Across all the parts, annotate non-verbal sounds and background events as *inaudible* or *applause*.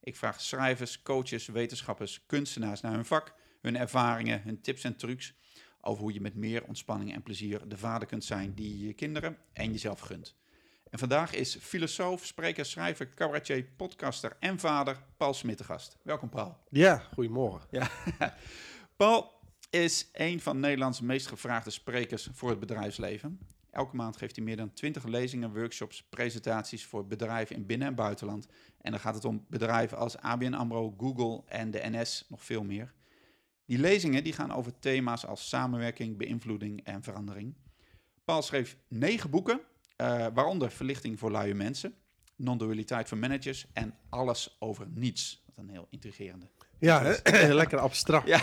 Ik vraag schrijvers, coaches, wetenschappers, kunstenaars naar hun vak, hun ervaringen, hun tips en trucs over hoe je met meer ontspanning en plezier de vader kunt zijn die je je kinderen en jezelf gunt. En vandaag is filosoof, spreker, schrijver, cabaretier, podcaster en vader Paul Smit de gast. Welkom Paul. Ja, goedemorgen. Ja. *laughs* Paul is een van Nederlands meest gevraagde sprekers voor het bedrijfsleven. Elke maand geeft hij meer dan 20 lezingen, workshops, presentaties voor bedrijven in binnen- en buitenland. En dan gaat het om bedrijven als ABN AMRO, Google en de NS, nog veel meer. Die lezingen die gaan over thema's als samenwerking, beïnvloeding en verandering. Paul schreef negen boeken, uh, waaronder Verlichting voor luie mensen, Non-dualiteit voor managers en Alles over niets. Wat een heel intrigerende. Ja, *clears throat* lekker abstract. Ja.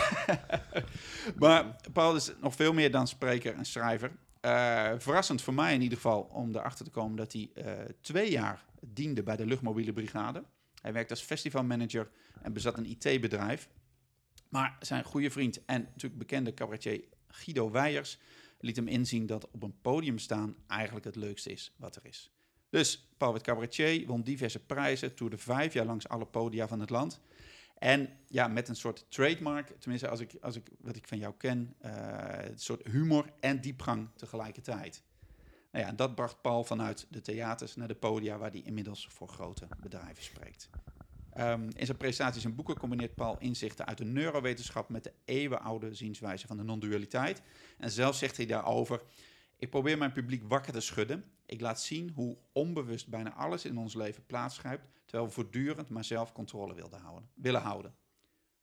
*laughs* maar Paul is nog veel meer dan spreker en schrijver. Uh, verrassend voor mij in ieder geval om erachter te komen dat hij uh, twee jaar diende bij de luchtmobiele brigade. Hij werkte als festivalmanager en bezat een IT-bedrijf. Maar zijn goede vriend en natuurlijk bekende cabaretier Guido Weijers liet hem inzien dat op een podium staan eigenlijk het leukste is wat er is. Dus Paul werd cabaretier, won diverse prijzen, toerde vijf jaar langs alle podia van het land. En ja, met een soort trademark, tenminste als ik, als ik wat ik van jou ken, uh, een soort humor en diepgang tegelijkertijd. Nou ja, dat bracht Paul vanuit de theaters naar de podia waar hij inmiddels voor grote bedrijven spreekt. Um, in zijn presentaties en boeken combineert Paul inzichten uit de neurowetenschap met de eeuwenoude zienswijze van de non-dualiteit. En zelf zegt hij daarover: Ik probeer mijn publiek wakker te schudden. Ik laat zien hoe onbewust bijna alles in ons leven plaatsgrijpt, terwijl we voortdurend maar zelf controle wilden houden, willen houden.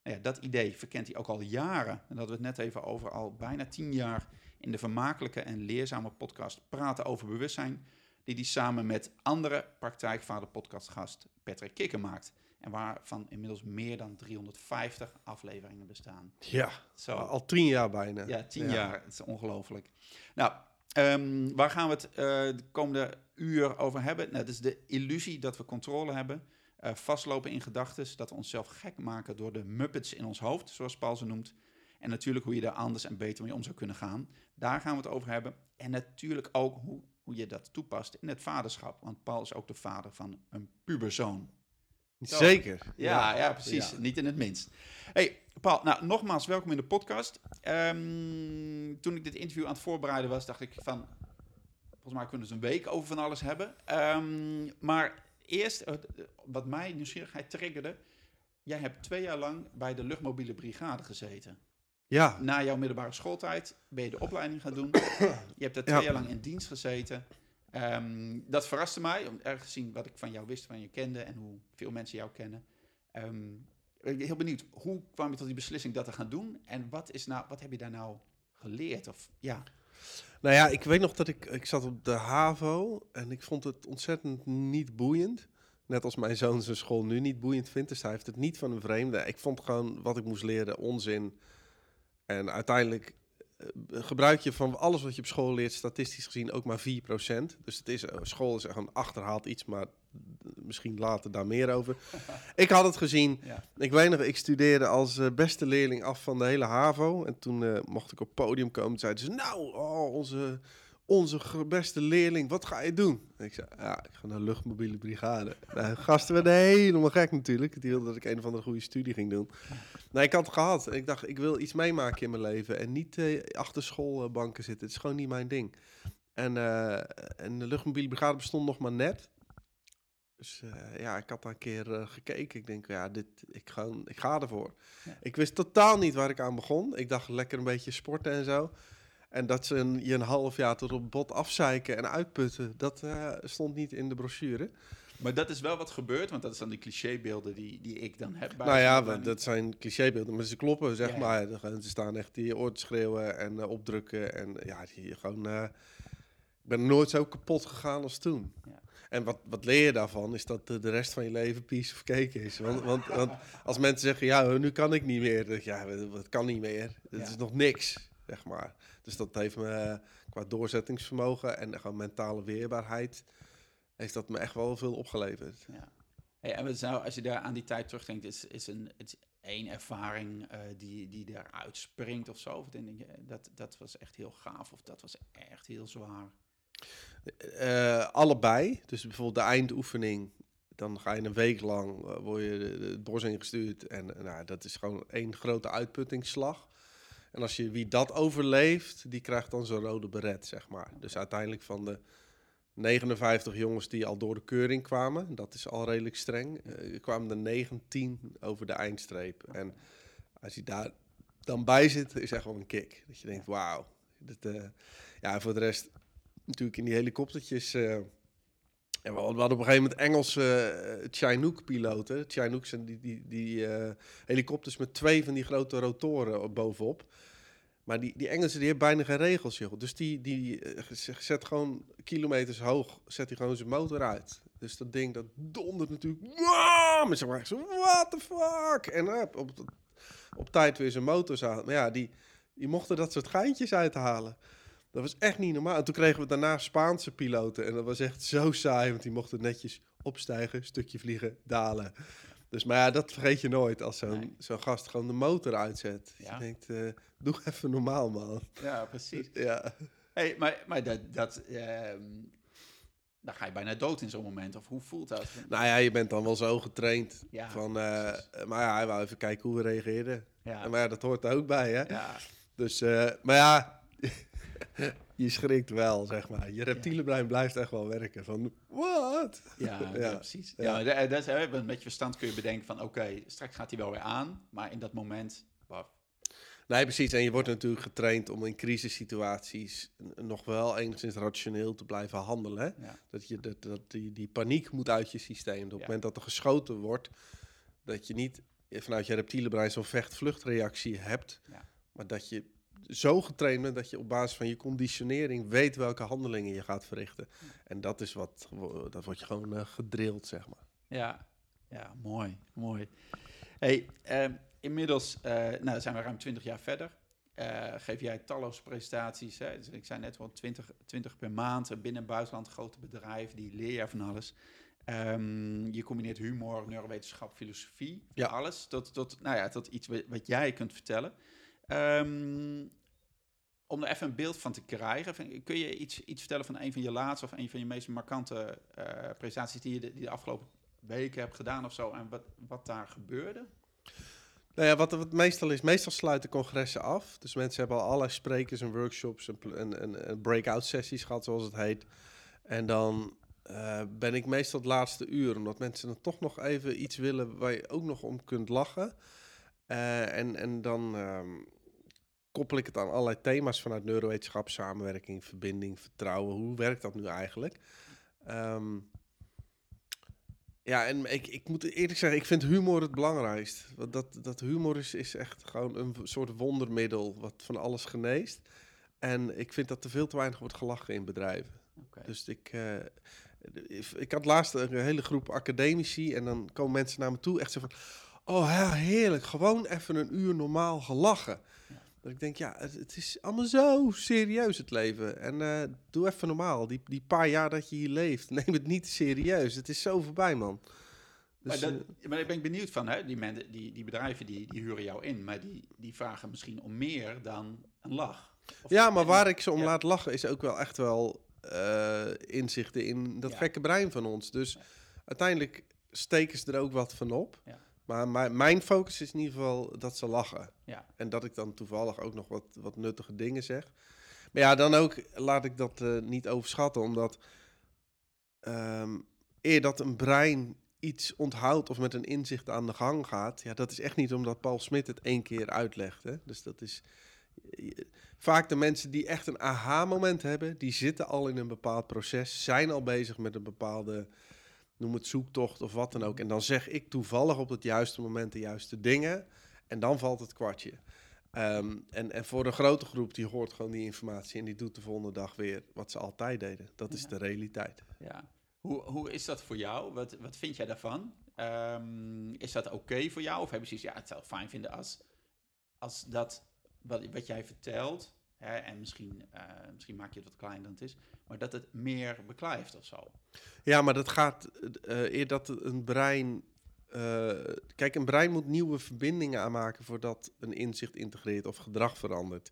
Nou ja, dat idee verkent hij ook al jaren. En dat we het net even over al bijna tien jaar in de vermakelijke en leerzame podcast Praten over Bewustzijn, die hij samen met andere praktijkvader podcastgast Patrick Kikker maakt. En waarvan inmiddels meer dan 350 afleveringen bestaan. Ja, Zo. al tien jaar bijna. Ja, tien jaar. Het is ongelooflijk. Nou, um, waar gaan we het uh, de komende uur over hebben? Nou, dat is de illusie dat we controle hebben. Uh, vastlopen in gedachten, dat we onszelf gek maken door de muppets in ons hoofd, zoals Paul ze noemt. En natuurlijk hoe je daar anders en beter mee om zou kunnen gaan. Daar gaan we het over hebben. En natuurlijk ook hoe, hoe je dat toepast in het vaderschap. Want Paul is ook de vader van een puberzoon. Zeker. Ja, ja, ja precies. Ja. Niet in het minst. Hey, Paul, nou nogmaals welkom in de podcast. Um, toen ik dit interview aan het voorbereiden was, dacht ik van... Volgens mij kunnen we dus een week over van alles hebben. Um, maar eerst, wat mij nieuwsgierigheid triggerde... Jij hebt twee jaar lang bij de luchtmobiele brigade gezeten. Ja. Na jouw middelbare schooltijd ben je de opleiding gaan doen. *coughs* Je hebt er twee jaar lang in dienst gezeten. Um, dat verraste mij, om erg gezien wat ik van jou wist, van je kende en hoe veel mensen jou kennen. Um, ik ben heel benieuwd, hoe kwam je tot die beslissing dat te gaan doen? En wat, is nou, wat heb je daar nou geleerd? Of, ja. Nou ja, ik weet nog dat ik, ik zat op de HAVO en ik vond het ontzettend niet boeiend. Net als mijn zoon zijn school nu niet boeiend vindt. Dus hij heeft het niet van een vreemde. Ik vond gewoon wat ik moest leren onzin. En uiteindelijk gebruik je van alles wat je op school leert, statistisch gezien ook maar 4%. Dus het is, school is gewoon achterhaald iets, maar misschien later daar meer over. *laughs* ik had het gezien. Ja. Ik weet nog, ik studeerde als uh, beste leerling af van de hele HAVO. En toen uh, mocht ik op podium komen. Zeiden ze, nou, oh, onze onze beste leerling, wat ga je doen? ik zei, ja, ik ga naar de luchtmobiele brigade. *laughs* Nou, gasten werden helemaal gek natuurlijk. Die wilden dat ik een of andere goede studie ging doen. Nou, ik had het gehad. Ik dacht, ik wil iets meemaken in mijn leven. En niet uh, achter schoolbanken zitten. Het is gewoon niet mijn ding. En, uh, en de luchtmobiele brigade bestond nog maar net. Dus uh, ja, ik had daar een keer gekeken. Ik denk, ja, dit, ik, ga, ik ga ervoor. Ja. Ik wist totaal niet waar ik aan begon. Ik dacht lekker een beetje sporten en zo. En dat ze een, je een half jaar tot op bot afzeiken en uitputten, dat uh, stond niet in de brochure. Maar dat is wel wat gebeurt, want dat is dan die clichébeelden die, die ik dan heb. nou ja, dat zijn clichébeelden, maar ze kloppen, zeg ja, maar. Ze staan echt die oor te schreeuwen en uh, opdrukken. En ja, die gewoon... Uh, ik ben nooit zo kapot gegaan als toen. Ja. En wat, wat leer je daarvan? Is dat de, de rest van je leven piece of cake is. Want, want, want als mensen zeggen, ja, nu kan ik niet meer. Dan ja, dat kan niet meer. Het Ja. is nog niks, zeg maar. Dus dat heeft me eh, qua doorzettingsvermogen en gewoon mentale weerbaarheid... heeft dat me echt wel veel opgeleverd. Ja. Hey, en wat zou, als je daar aan die tijd terugdenkt, is, is een is één ervaring eh, die, die eruit springt of zo? Of denk je, eh, dat, dat was echt heel gaaf of dat was echt heel zwaar? Allebei. Dus bijvoorbeeld de eindoefening. Dan ga je een week lang, eh, word je het bos ingestuurd. En nou, dat is gewoon één grote uitputtingsslag. En als je wie dat overleeft, die krijgt dan zo'n rode beret, zeg maar. Dus uiteindelijk van de 59 jongens die al door de keuring kwamen, dat is al redelijk streng, eh, kwamen er 19 over de eindstreep. En als je daar dan bij zit, is echt wel een kick. Dat je denkt, wauw. eh, ja, voor de rest natuurlijk in die helikoptertjes. eh, en we hadden op een gegeven moment Engelse eh, Chinook-piloten. Chinooks zijn die, die, die eh, helikopters met twee van die grote rotoren op- bovenop. Maar die, die Engelsen die hebben bijna geen regels, joh. Dus die, die eh, zet gewoon kilometers hoog, zet hij gewoon zijn motor uit. Dus dat ding, dat dondert natuurlijk. Wow! Zeg maar, zo, what the fuck? En op, op, tijd weer zijn motors aan. Maar ja, die, die mochten dat soort geintjes uithalen. Dat was echt niet normaal. En toen kregen we daarna Spaanse piloten. En dat was echt zo saai, want die mochten netjes opstijgen, stukje vliegen, dalen. Dus maar ja, dat vergeet je nooit als zo'n Nee. zo'n gast gewoon de motor uitzet. Ja. Je denkt, eh, doe even normaal, man. Ja, precies. *laughs* Ja. Hey, maar maar dat, dat, ehm, dan ga je bijna dood in zo'n moment. Of hoe voelt dat? Nou ja, je bent dan wel zo getraind. Ja, van, eh, maar ja, hij wou even kijken hoe we reageerden. ja, Maar ja, dat hoort er ook bij, hè? ja, Dus, eh, maar ja, *laughs* je schrikt wel, zeg maar. Je reptiele brein blijft echt wel werken. Van, what? ja, *laughs* ja, Ja. precies. Ja. Da- dat is, met beetje verstand kun je bedenken van... oké, straks gaat hij wel weer aan. Maar in dat moment... Nee, precies. En je wordt natuurlijk getraind om in crisissituaties nog wel enigszins rationeel te blijven handelen. Dat, je, dat, dat die, die paniek moet uit je systeem. Op het moment dat er geschoten wordt, dat je niet vanuit je reptiele brein zo'n vecht-vluchtreactie hebt. Maar dat je zo getraind bent dat je op basis van je conditionering weet welke handelingen je gaat verrichten. En dat is wat, dat wordt je gewoon eh, gedrild, zeg maar. Ja, ja mooi, mooi. Hey, ehm, inmiddels eh, nou, zijn we ruim 20 jaar verder. Eh, geef jij talloze presentaties. Hè? Dus ik zei net wel 20, 20 per maand binnen en buitenland, grote bedrijven, die leer je van alles. Ehm, je combineert humor, neurowetenschap, filosofie, Ja. alles tot, tot, nou ja, tot iets wat, wat jij kunt vertellen. Ehm, om er even een beeld van te krijgen, kun je iets, iets vertellen van een van je laatste of een van je meest markante eh, presentaties die je de, die de afgelopen weken hebt gedaan of zo en wat, wat daar gebeurde? Nou ja, wat, meestal is, meestal sluiten congressen af. Dus mensen hebben al allerlei sprekers en workshops en, en, en breakout sessies gehad, zoals het heet. En dan eh, ben ik meestal het laatste uur, omdat mensen dan toch nog even iets willen waar je ook nog om kunt lachen. Eh, en, en dan ehm, koppel ik het aan allerlei thema's vanuit neurowetenschap, samenwerking, verbinding, vertrouwen. Hoe werkt dat nu eigenlijk? Ehm, ja, en ik, ik moet eerlijk zeggen, ik vind humor het belangrijkst. Want dat, dat humor is, is echt gewoon een soort wondermiddel wat van alles geneest. En ik vind dat er veel te weinig wordt gelachen in bedrijven. Dus ik, eh, ik had laatst een hele groep academici en dan komen mensen naar me toe echt zo van... Oh heerlijk, gewoon even een uur normaal gelachen. Ja. Dat ik denk, ja, het, het is allemaal zo serieus het leven. En eh, doe even normaal. Die, die paar jaar dat je hier leeft, *laughs* neem het niet serieus. Het is zo voorbij, man. maar, Dus, dat, eh, maar ik ben benieuwd van, hè? Die, die, die bedrijven die, die huren jou in, maar die, die vragen misschien om meer dan een lach. Of- ja, maar waar ik ze om ja. laat lachen is ook wel echt wel eh, inzichten in dat Ja. gekke brein van ons. Dus uiteindelijk steken ze er ook wat van op. Ja. Maar mijn, mijn focus is in ieder geval dat ze lachen. Ja. En dat ik dan toevallig ook nog wat, wat nuttige dingen zeg. Maar ja, dan ook laat ik dat eh, niet overschatten, omdat ehm, eer dat een brein iets onthoudt of met een inzicht aan de gang gaat, ja, dat is echt niet omdat Paul Smit het één keer uitlegt. Hè? Dus dat is je- vaak de mensen die echt een aha-moment hebben, die zitten al in een bepaald proces, zijn al bezig met een bepaalde, noem het zoektocht of wat dan ook. En dan zeg ik toevallig op het juiste moment de juiste dingen en dan valt het kwartje. Ehm, en, en voor een grote groep, die hoort gewoon die informatie en die doet de volgende dag weer wat ze altijd deden. Dat is Ja. de realiteit. Ja. Hoe, hoe is dat voor jou? Wat, wat vind jij daarvan? Ehm, is dat oké voor jou? Of heb je zoiets, ja, het zou fijn vinden als, als dat wat, wat jij vertelt, hè, en misschien, eh, misschien maak je het wat kleiner dan het is, maar dat het meer beklijft of zo. Ja, maar dat gaat eh eer dat een brein. eh, kijk, een brein moet nieuwe verbindingen aanmaken voordat een inzicht integreert of gedrag verandert.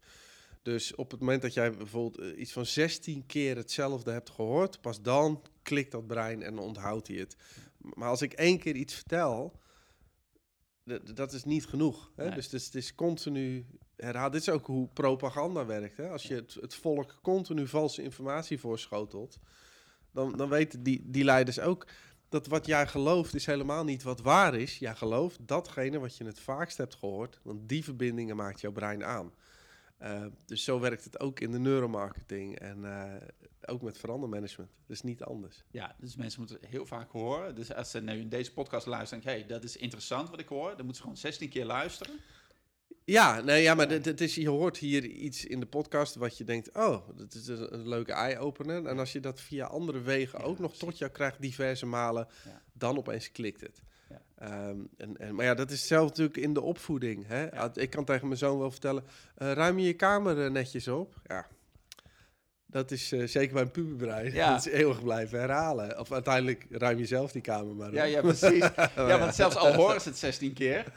Dus op het moment dat jij bijvoorbeeld eh, iets van 16 keer hetzelfde hebt gehoord, pas dan klikt dat brein en onthoudt hij het. Maar als ik één keer iets vertel, dat is niet genoeg. Hè? Nee. Dus het is, het is continu herhaald. Dit is ook hoe propaganda werkt. Hè? Als je het, het volk continu valse informatie voorschotelt, dan, dan weten die, die leiders ook dat wat jij gelooft is helemaal niet wat waar is. Jij gelooft datgene wat je het vaakst hebt gehoord, want die verbindingen maakt jouw brein aan. Eh, dus zo werkt het ook in de neuromarketing en eh, ook met verandermanagement. Dat is niet anders. Ja, dus mensen moeten heel vaak horen. Dus als ze nu in deze podcast luisteren en denken, hey, dat is interessant wat ik hoor, dan moeten ze gewoon 16 keer luisteren. Ja, nee, ja maar het, het is, je hoort hier iets in de podcast wat je denkt, oh, dat is een, een leuke eye-opener. En als je dat via andere wegen Ja, ook nog precies. tot jou krijgt, diverse malen, Ja. dan opeens klikt het. Ehm, en, en, maar ja, dat is zelf natuurlijk in de opvoeding. Hè? Ik kan tegen mijn zoon wel vertellen, eh, ruim je je kamer eh, netjes op? Ja, dat is eh, zeker bij een puberbrein. Ja. Dat is eeuwig blijven herhalen. Of uiteindelijk ruim je zelf die kamer maar op. Ja, ja, precies. *laughs* Ja, want zelfs al horen ze het 16 keer.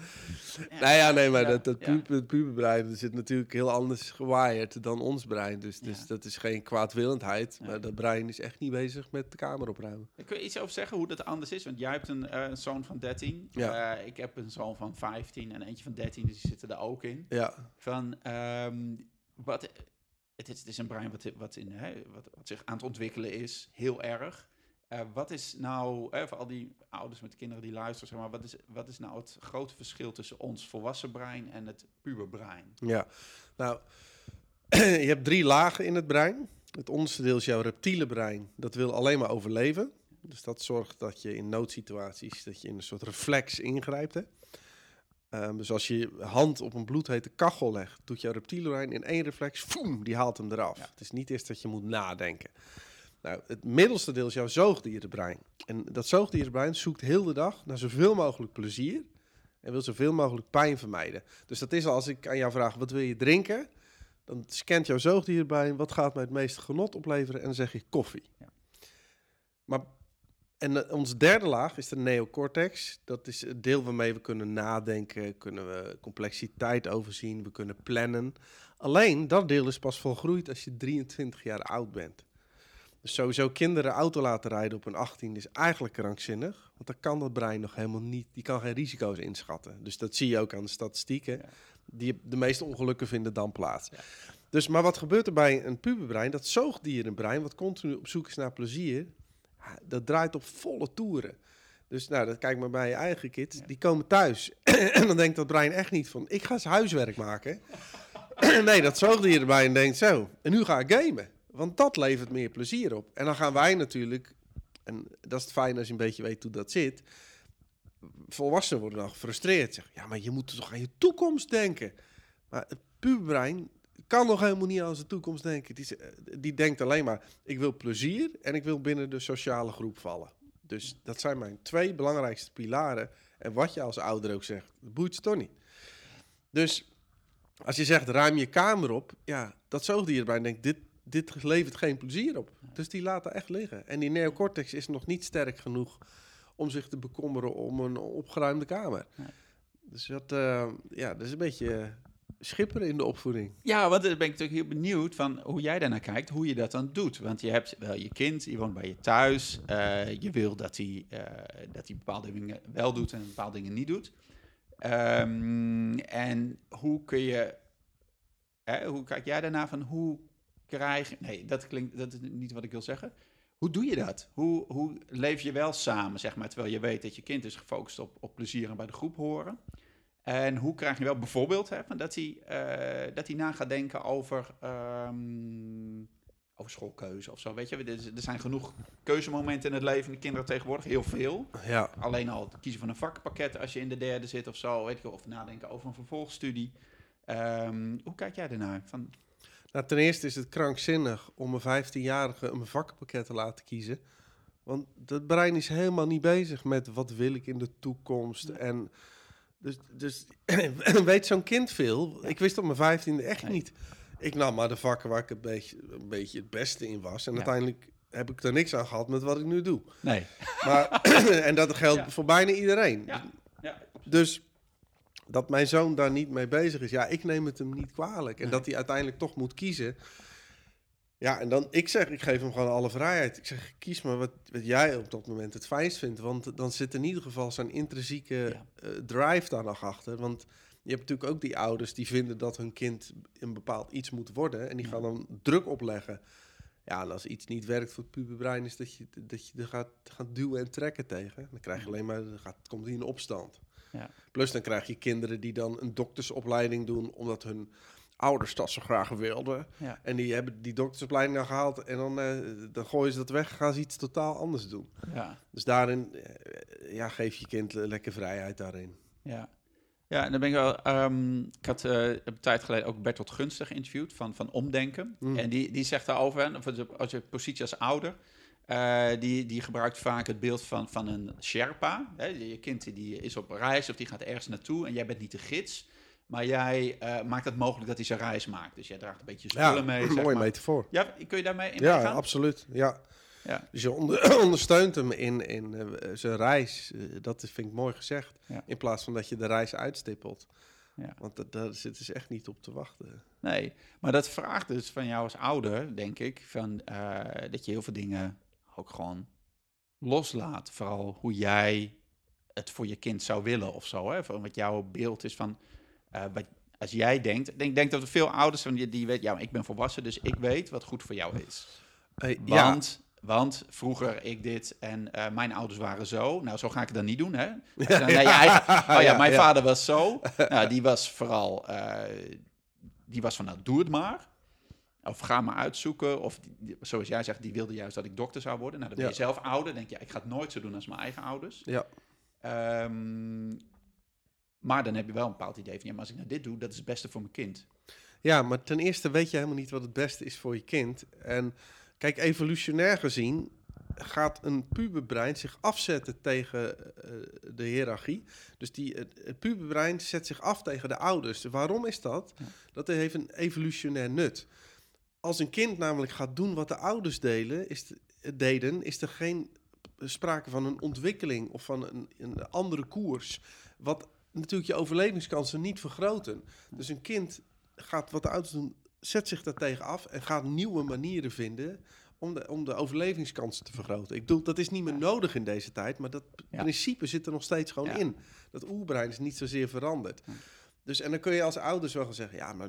Nou ja, nee, maar Ja, dat, dat pu- puberbrein dat zit natuurlijk heel anders gewired dan ons brein. Dus, dus dat is geen kwaadwillendheid. Maar dat brein is echt niet bezig met de kamer opruimen. Kun je iets over zeggen hoe dat anders is? Want jij hebt een, eh, een zoon van 13. Ja. Eh, ik heb een zoon van 15 en eentje van 13, dus die zitten er ook in. Ja, Van, ehm, wat, het, is, een brein wat, wat, in, hè, wat, wat zich aan het ontwikkelen is, heel erg. Eh, wat is nou, voor al die ouders met kinderen die luisteren, zeg maar, wat is, wat is nou het grote verschil tussen ons volwassen brein en het puberbrein? ja. Nou, *clears throat* je hebt drie lagen in het brein. Het onderste deel is jouw reptiele brein. Dat wil alleen maar overleven. Dus dat zorgt dat je in noodsituaties, dat je in een soort reflex ingrijpt. Hè? Ehm, dus als je je hand op een bloedhete kachel legt, doet jouw reptiele brein in één reflex, foem, die haalt hem eraf. Ja. Het is niet eerst dat je moet nadenken. Nou, het middelste deel is jouw zoogdierenbrein. En dat zoogdierenbrein zoekt heel de dag naar zoveel mogelijk plezier en wil zoveel mogelijk pijn vermijden. Dus dat is al als ik aan jou vraag, wat wil je drinken? Dan scant jouw zoogdierenbrein, wat gaat mij het meeste genot opleveren? En dan zeg je koffie. Ja. Maar, en eh, ons derde laag is de neocortex. Dat is het deel waarmee we kunnen nadenken, kunnen we complexiteit overzien, we kunnen plannen. Alleen, dat deel is pas volgroeid als je 23 jaar oud bent. Dus sowieso kinderen auto laten rijden op een 18 is eigenlijk krankzinnig. Want dan kan dat brein nog helemaal niet, die kan geen risico's inschatten. Dus dat zie je ook aan de statistieken. Ja. Die, de meeste ongelukken vinden dan plaats. Ja. Dus, maar wat gebeurt er bij een puberbrein? Dat zoogdierenbrein, wat continu op zoek is naar plezier, dat draait op volle toeren. Dus nou, dat kijk maar bij je eigen kids. Ja. Die komen thuis *clears throat* en dan denkt dat brein echt niet van, ik ga eens huiswerk maken. *clears throat* nee, dat zoogdierenbrein denkt zo, en nu ga ik gamen. Want dat levert meer plezier op. En dan gaan wij natuurlijk, en dat is het fijn als je een beetje weet hoe dat zit. Volwassenen worden dan gefrustreerd. Zeggen, ja, maar je moet toch aan je toekomst denken. Maar het puberbrein kan nog helemaal niet aan zijn toekomst denken. Die, z- die denkt alleen maar, ik wil plezier en ik wil binnen de sociale groep vallen. Dus dat zijn mijn twee belangrijkste pilaren. En wat je als ouder ook zegt, dat boeit toch niet. Dus als je zegt, ruim je kamer op, ja, dat zoogdierbrein denkt, dit, dit levert geen plezier op. Dus die laat er echt liggen. En die neocortex is nog niet sterk genoeg om zich te bekommeren om een opgeruimde kamer. Nee. Dus dat, eh, ja, dat is een beetje eh, schipperen in de opvoeding. Ja, want dan ben ik natuurlijk heel benieuwd van hoe jij daarnaar kijkt, hoe je dat dan doet. Want je hebt wel je kind, die woont bij je thuis. eh, je wil dat hij, eh, dat hij bepaalde dingen wel doet en bepaalde dingen niet doet. Ehm, en hoe kun je, hè, hoe kijk jij daarna van hoe krijg nee, dat klinkt, dat is niet wat ik wil zeggen. Hoe doe je dat? Hoe, hoe leef je wel samen, zeg maar, terwijl je weet dat je kind is gefocust op, op plezier en bij de groep horen? En hoe krijg je wel bijvoorbeeld hè, van dat, hij, eh, dat hij na gaat denken over, ehm, over schoolkeuze of zo? Weet je, er, zijn genoeg keuzemomenten in het leven van de kinderen tegenwoordig, heel veel. Ja, Alleen al het kiezen van een vakpakket als je in de derde zit of zo, weet je, of nadenken over een vervolgstudie. Ehm, hoe kijk jij daarnaar? Van, nou, ten eerste is het krankzinnig om een 15-jarige een vakpakket te laten kiezen. Want het brein is helemaal niet bezig met wat wil ik in de toekomst. Ja. En dus, dus *clears throat* weet zo'n kind veel. Ja. Ik wist op mijn vijftiende echt Nee. niet. Ik nam maar de vakken waar ik een beetje, een beetje het beste in was. En Ja. uiteindelijk heb ik er niks aan gehad met wat ik nu doe. Nee. Maar, *clears throat* en dat geldt Ja. voor bijna iedereen. Dus dat mijn zoon daar niet mee bezig is, ja, ik neem het hem niet kwalijk. En Nee. dat hij uiteindelijk toch moet kiezen. Ja, en dan, ik zeg, ik geef hem gewoon alle vrijheid. Ik zeg, kies maar wat, wat jij op dat moment het fijnst vindt. Want dan zit in ieder geval zijn intrinsieke Ja. eh, drive daar nog achter. Want je hebt natuurlijk ook die ouders die vinden dat hun kind een bepaald iets moet worden. En die Ja. gaan dan druk opleggen. Ja, en als iets niet werkt voor het puberbrein, is dat je, dat je er gaat, gaat duwen en trekken tegen. Dan krijg je alleen maar, dan gaat, komt hij in opstand. Ja. Plus dan krijg je kinderen die dan een doktersopleiding doen, omdat hun ouders dat zo graag wilden. Ja. En die hebben die doktersopleiding nou gehaald en dan, eh, dan gooien ze dat weg, gaan ze iets totaal anders doen. Ja. Dus daarin, eh, ja, geef je kind le- lekker vrijheid daarin. Ja. Ja, en dan ben ik wel. ehm, ik had eh, een tijd geleden ook Bertolt Gunstig geïnterviewd van, van Omdenken. Mm. En die, die zegt daarover, als je positie als ouder, die, die gebruikt vaak het beeld van, van een Sherpa. Hè? Je kind die is op reis of die gaat ergens naartoe en jij bent niet de gids. Maar jij eh, maakt het mogelijk dat hij zijn reis maakt. Dus jij draagt een beetje Ja, spullen mee. zeg mooie maar. metafoor. Ja, kun je daarmee in Ja, absoluut. Ja. Ja. Dus je onder- *clears throat* ondersteunt hem in, in eh, zijn reis. Eh, dat vind ik mooi gezegd. Ja. In plaats van dat je de reis uitstippelt. Ja. Want da- daar zitten ze echt niet op te wachten. Nee, maar dat vraagt dus van jou als ouder, denk ik, van, dat je heel veel dingen ook gewoon loslaat. Vooral hoe jij het voor je kind zou willen of zo. Hè? Van wat jouw beeld is van, wat, als jij denkt, ik denk, denk dat er veel ouders zijn die, die weten, ja, ik ben volwassen, dus ik weet wat goed voor jou is. Eh, ja, Want, want vroeger ik dit en eh, mijn ouders waren zo. Nou, zo ga ik het dan niet doen, hè? *laughs* Je dan je eigen- oh ja, mijn vader was zo. *laughs* Nou, die was vooral, eh, die was van, nou, doe het maar. Of ga maar uitzoeken. Of die- zoals jij zegt, die wilde juist dat ik dokter zou worden. Nou, dan ben je zelf ouder. denk je, ik ga het nooit zo doen als mijn eigen ouders. ja. Ehm, maar dan heb je wel een bepaald idee van, ja, maar als ik nou dit doe, dat is het beste voor mijn kind. ja, maar ten eerste weet je helemaal niet wat het beste is voor je kind. En kijk, evolutionair gezien gaat een puberbrein zich afzetten tegen eh, de hiërarchie. Dus die, het, het puberbrein zet zich af tegen de ouders. Waarom is dat? Dat heeft een evolutionair nut. Als een kind namelijk gaat doen wat de ouders delen, is de- deden, is er geen sprake van een ontwikkeling of van een, een andere koers. Wat natuurlijk je overlevingskansen niet vergroten. Dus een kind gaat wat de ouders doen, zet zich daartegen af en gaat nieuwe manieren vinden om de, om de overlevingskansen te vergroten. Ik bedoel, dat is niet meer nodig in deze tijd, maar dat Ja. principe zit er nog steeds gewoon Ja. in. Dat oerbrein is niet zozeer veranderd. Dus, en dan kun je als ouders wel gaan zeggen, ja, maar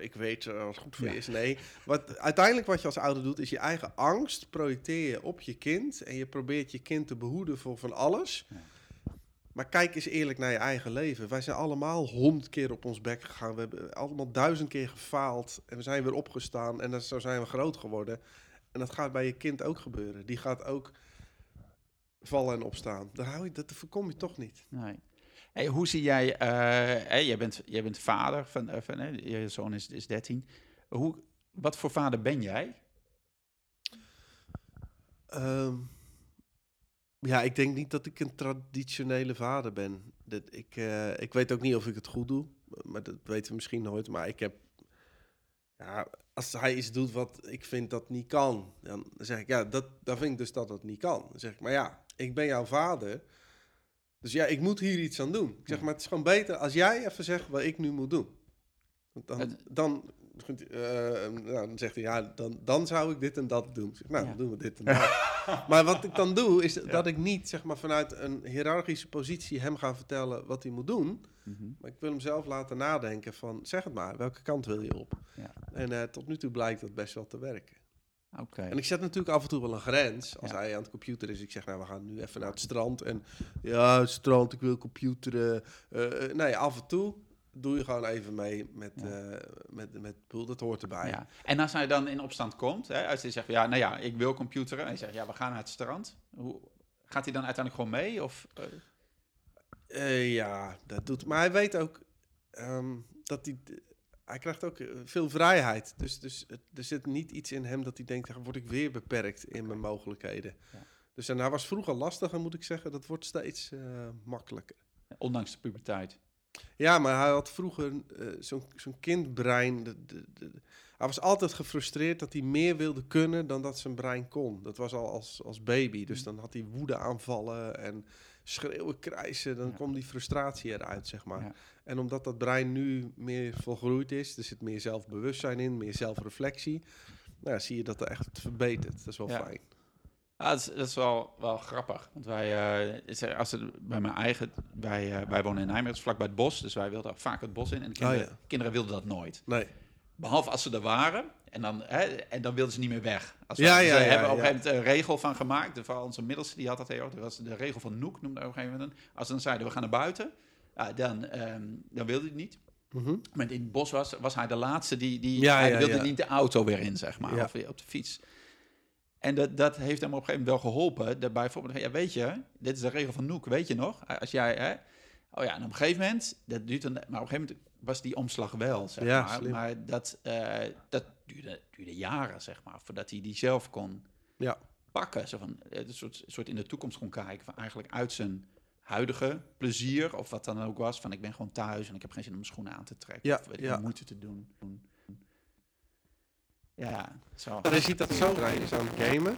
ik weet eh, wat goed voor Ja. je is. Nee, wat, uiteindelijk wat je als ouder doet, is je eigen angst projecteer je op je kind. En je probeert je kind te behoeden voor van alles. Ja. Maar kijk eens eerlijk naar je eigen leven. Wij zijn allemaal honderd keer op ons bek gegaan. We hebben allemaal duizend keer gefaald. En we zijn weer opgestaan. En dan, zo zijn we groot geworden. En dat gaat bij je kind ook gebeuren. Die gaat ook vallen en opstaan. Daar hou je, dat voorkom je toch niet. Nee. Hey, hoe zie jij, eh, hè, jij, bent, jij bent vader van, eh, van hè, je zoon is, is 13. Hoe, wat voor vader ben jij? Ehm, ja, ik denk niet dat ik een traditionele vader ben. Dat ik, eh, ik weet ook niet of ik het goed doe. Maar dat weten we misschien nooit. Maar ik heb... Ja, als hij iets doet wat ik vind dat niet kan... dan zeg ik, ja, dat, dan vind ik dus dat het niet kan. Dan zeg ik, maar ja, ik ben jouw vader... Dus ja, ik moet hier iets aan doen. Ik zeg, maar het is gewoon beter als jij even zegt wat ik nu moet doen. Dan, dan, nou, dan zegt hij, ja, dan, dan zou ik dit en dat doen. Zeg, nou, dan doen we dit en dat. *laughs* maar wat ik dan doe, is dat ik niet zeg maar, vanuit een hiërarchische positie hem ga vertellen wat hij moet doen. Mhm. Maar ik wil hem zelf laten nadenken van, zeg het maar, welke kant wil je op? Ja. En eh, tot nu toe blijkt dat best wel te werken. En ik zet natuurlijk af en toe wel een grens. Als Ja. hij aan het computer is, ik zeg, nou, we gaan nu even naar het strand. En ja, het strand, ik wil computeren. Eh, eh, nee, af en toe doe je gewoon even mee met, Ja. eh met, met pool. Dat hoort erbij. Ja. En als hij dan in opstand komt, hè, als hij zegt, ja, nou ja, ik wil computeren. En hij zegt, ja, we gaan naar het strand. Hoe, gaat hij dan uiteindelijk gewoon mee? Of, eh, Eh, ja, dat doet. Maar hij weet ook ehm, dat hij. Hij krijgt ook veel vrijheid. Dus, dus het- er zit niet iets in hem dat hij denkt: "Ja, word ik weer beperkt in mijn mogelijkheden. Ja. Dus en hij was vroeger lastiger, moet ik zeggen. Dat wordt steeds makkelijker. Ondanks de puberteit. Ja, maar hij had vroeger eh, zo'n zo'n kindbrein. de- de- de- hij was altijd gefrustreerd dat hij meer wilde kunnen dan dat zijn brein kon. Dat was al als, als baby. Dus dan had hij woede aanvallen en schreeuwen, krijsen. Dan Ja. kwam die frustratie eruit, zeg maar. Ja. En omdat dat brein nu meer volgroeid is, er zit meer zelfbewustzijn in, meer zelfreflectie. Nou, ja, zie je dat er echt verbetert. Dat is wel Ja. fijn. Dat is, dat is wel, wel grappig. Want wij, eh, is als het bij mijn eigen, wij, eh, wij wonen in Nijmegen, vlakbij het bos. Dus wij wilden vaak het bos in. En de kinderen, Oh ja. kinderen wilden dat nooit. Nee. Behalve als ze er waren. En dan, hè, en dan wilden ze niet meer weg. Als we, ja, ze ja, hebben op een gegeven moment een regel van gemaakt. Vooral onze middelste, die had dat heel erg. Dat was de regel van Noek, noemde op een gegeven moment. Als ze dan zeiden, we gaan naar buiten. Dan, ehm, dan wilde hij het niet. Mhm. Maar in het bos was, was hij de laatste die, die hij wilde niet de auto weer in, zeg maar, of op de fiets. En dat, dat heeft hem op een gegeven moment wel geholpen. Daarbij bijvoorbeeld, ja, weet je, dit is de regel van Noek, weet je nog? Als jij, hè, oh ja, en op een gegeven moment, dat duurt een, maar op een gegeven moment was die omslag wel, zeg Ja, maar. slim. Maar dat, eh, dat duurde, duurde jaren, zeg maar, voordat hij die zelf kon Ja. pakken. Zo van, eh, een soort, soort in de toekomst kon kijken, van eigenlijk uit zijn huidige plezier, of wat dan ook was, van ik ben gewoon thuis en ik heb geen zin om mijn schoenen aan te trekken, Ja, of weet ik ja. moeite te doen. Ja, zo. Maar je ziet dat brein is aan het gamen.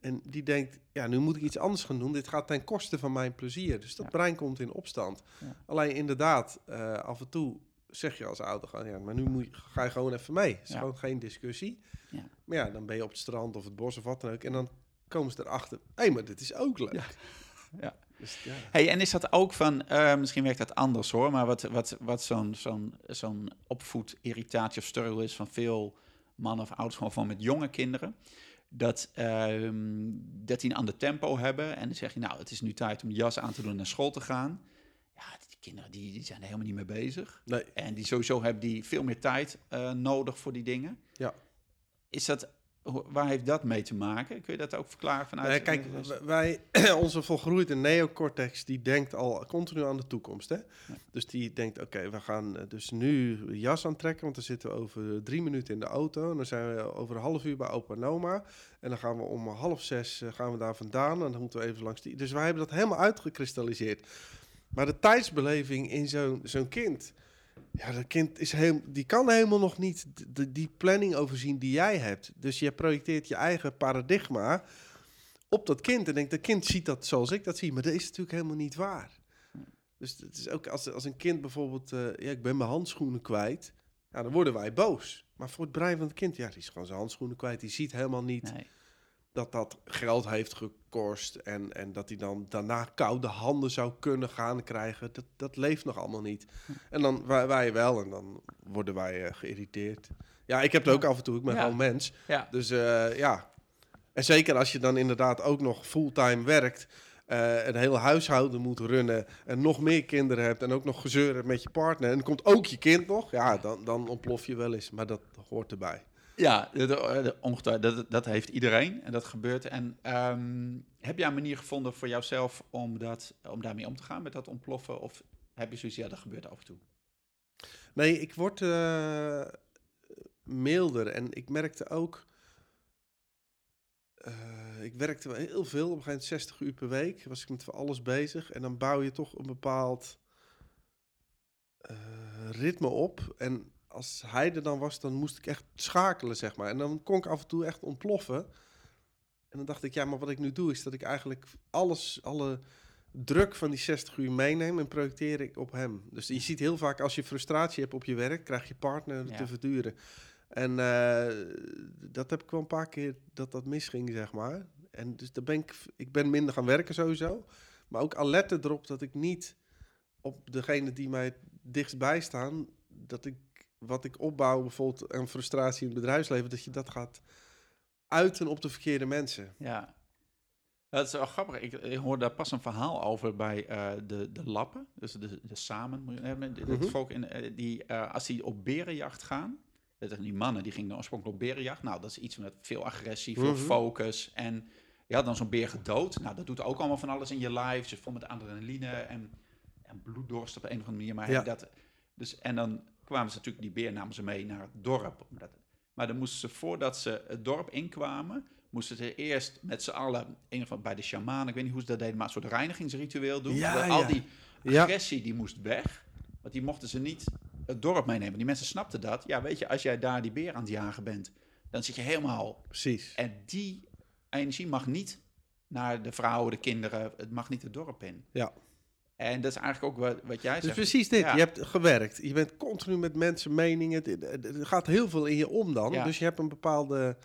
En die denkt, ja, nu moet ik iets anders gaan doen. Dit gaat ten koste van mijn plezier. Dus dat Ja. brein komt in opstand. Ja. Alleen inderdaad, eh, af en toe zeg je als ouder gewoon, ja, maar nu moet je, ga je gewoon even mee. Het is Ja. gewoon geen discussie. Ja. Maar ja, dan ben je op het strand of het bos of wat dan ook. En dan komen ze erachter, hé, hey, maar dit is ook leuk. Ja. Ja. Dus. Hey, en is dat ook van, eh, misschien werkt dat anders hoor, maar wat, wat, wat zo'n zo'n zo'n opvoedirritatie of struggle is van veel mannen of ouders, gewoon van met jonge kinderen, dat, ehm, dat die een ander tempo hebben en dan zeg je, nou, het is nu tijd om de jas aan te doen en naar school te gaan. Ja, die kinderen die, die zijn er helemaal niet mee bezig. Nee, En die sowieso hebben die veel meer tijd eh, nodig voor die dingen. Ja. Is dat, waar heeft dat mee te maken? Kun je dat ook verklaren vanuit... Nee, kijk, wij, *clears throat* onze volgroeide neocortex, die denkt al continu aan de toekomst. Hè? Dus die denkt, oké, we gaan eh, dus nu jas aantrekken, want dan zitten we over drie minuten in de auto. En dan zijn we over een half uur bij opa en oma. En dan gaan we om half zes eh, gaan we daar vandaan en dan moeten we even langs die... Dus wij hebben dat helemaal uitgekristalliseerd. Maar de tijdsbeleving in zo'n zo'n kind... Ja, dat kind is heel, die kan helemaal nog niet d- d- die planning overzien die jij hebt. Dus je projecteert je eigen paradigma op dat kind. En denkt, dat kind ziet dat zoals ik dat zie. Maar dat is natuurlijk helemaal niet waar. Dus het is ook als, als een kind bijvoorbeeld... eh, ja, ik ben mijn handschoenen kwijt. Ja, dan worden wij boos. Maar voor het brein van het kind... Ja, die is gewoon zijn handschoenen kwijt. Die ziet helemaal niet. Dat dat geld heeft gekost. En, en dat hij dan daarna koude handen zou kunnen gaan krijgen. Dat, dat leeft nog allemaal niet. En dan wij, wij wel. En dan worden wij eh, geïrriteerd. Ja, ik heb het ook af en toe. Ik ben Ja. gewoon mens. Ja, Dus eh, ja. En zeker als je dan inderdaad ook nog fulltime werkt. eh een hele huishouden moet runnen. En nog meer kinderen hebt. En ook nog gezeur hebt met je partner. En komt ook je kind nog. Ja, dan, dan ontplof je wel eens. Maar dat hoort erbij. Ja, dat, ongetwijfeld, dat, dat heeft iedereen en dat gebeurt. En ehm, heb jij een manier gevonden voor jouzelf om, dat, om daarmee om te gaan, met dat ontploffen? Of heb je zoiets, ja, dat gebeurt af en toe? Nee, ik word eh, milder. En ik merkte ook... eh, ik werkte wel heel veel, op een gegeven moment 60 uur per week. Was ik met alles bezig. En dan bouw je toch een bepaald eh, ritme op. En als hij er dan was, dan moest ik echt schakelen, zeg maar. En dan kon ik af en toe echt ontploffen. En dan dacht ik, ja, maar wat ik nu doe, is dat ik eigenlijk alles, alle druk van die 60 uur meeneem en projecteer ik op hem. Dus je ziet heel vaak als je frustratie hebt op je werk, krijg je partner Ja. te verduren. En eh, dat heb ik wel een paar keer dat dat misging, zeg maar. En dus daar ben ik, ik ben minder gaan werken sowieso. Maar ook alerten erop dat ik niet op degene die mij het dichtstbij staan, dat ik wat ik opbouw, bijvoorbeeld aan frustratie in het bedrijfsleven, dat je dat gaat uiten op de verkeerde mensen. Ja. Dat is wel grappig. Ik, ik hoorde daar pas een verhaal over bij eh, de, de lappen. Dus de, de samen. moet je- eh, Mhm. volk in, eh, die, als die op berenjacht gaan. Dat die mannen die gingen oorspronkelijk op berenjacht. Nou, dat is iets met veel agressie, veel Mhm. focus. En je had dan zo'n beer gedood. Nou, dat doet ook allemaal van alles in je lijf. Ze vol met adrenaline en, en bloeddorst op een of andere manier. Maar Ja. dat, dus, en dan kwamen ze natuurlijk, die beer namen ze mee naar het dorp. Maar dan moesten ze, voordat ze het dorp inkwamen, moesten ze eerst met z'n allen, een van bij de shaman, ik weet niet hoe ze dat deden, maar een soort reinigingsritueel doen. Ja, Dat al ja. die Ja. agressie die moest weg, want die mochten ze niet het dorp meenemen. Die mensen snapten dat. Ja, weet je, als jij daar die beer aan het jagen bent, dan zit je helemaal Precies. en die energie mag niet naar de vrouwen, de kinderen, het mag niet het dorp in. Ja. En dat is eigenlijk ook wat, wat jij Dus zegt. precies dit. Ja. Je hebt gewerkt. Je bent continu met mensen, meningen. Het- Er gaat heel veel in je om dan. Ja. Dus je hebt een bepaalde...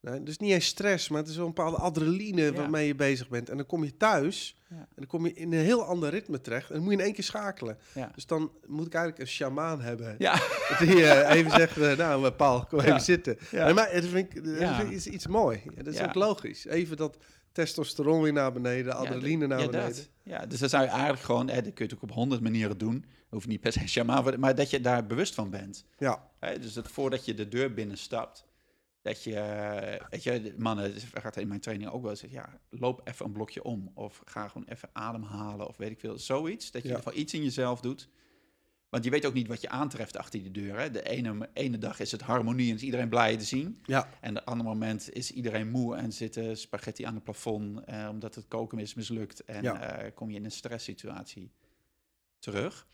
Nee, dus niet eens stress, maar het is wel een bepaalde adrenaline Ja. waarmee je bezig bent. En dan kom je thuis Ja. en dan kom je in een heel ander ritme terecht. En dan moet je in één keer schakelen. Ja. Dus dan moet ik eigenlijk een shamaan hebben. Ja, *laughs* Die eh, even zegt, eh, nou eh, Paul, kom even zitten. En maar, dat vind ik, dat Ja. vind ik iets, iets mooi. Dat is ook logisch. Even dat testosteron weer naar beneden, adrenaline naar beneden. dat. Ja, dus dat zou je eigenlijk gewoon, hè, dat kun je het ook op honderd manieren doen. Hoeft niet per se *laughs* shaman, maar dat je daar bewust van bent. Ja, Hè, dus dat voordat je de deur binnenstapt, dat je, eh, weet je, mannen, gaat in mijn training ook wel eens, ja, loop even een blokje om. Of ga gewoon even ademhalen, of weet ik veel, zoiets. Dat je Ja. in ieder geval iets in jezelf doet. Want je weet ook niet wat je aantreft achter die deur. Hè. De ene, ene dag is het harmonie en is iedereen blij te zien. ja, En de andere moment is iedereen moe en zitten spaghetti aan het plafond eh, omdat het koken is mislukt. En Ja. eh, kom je in een stresssituatie terug.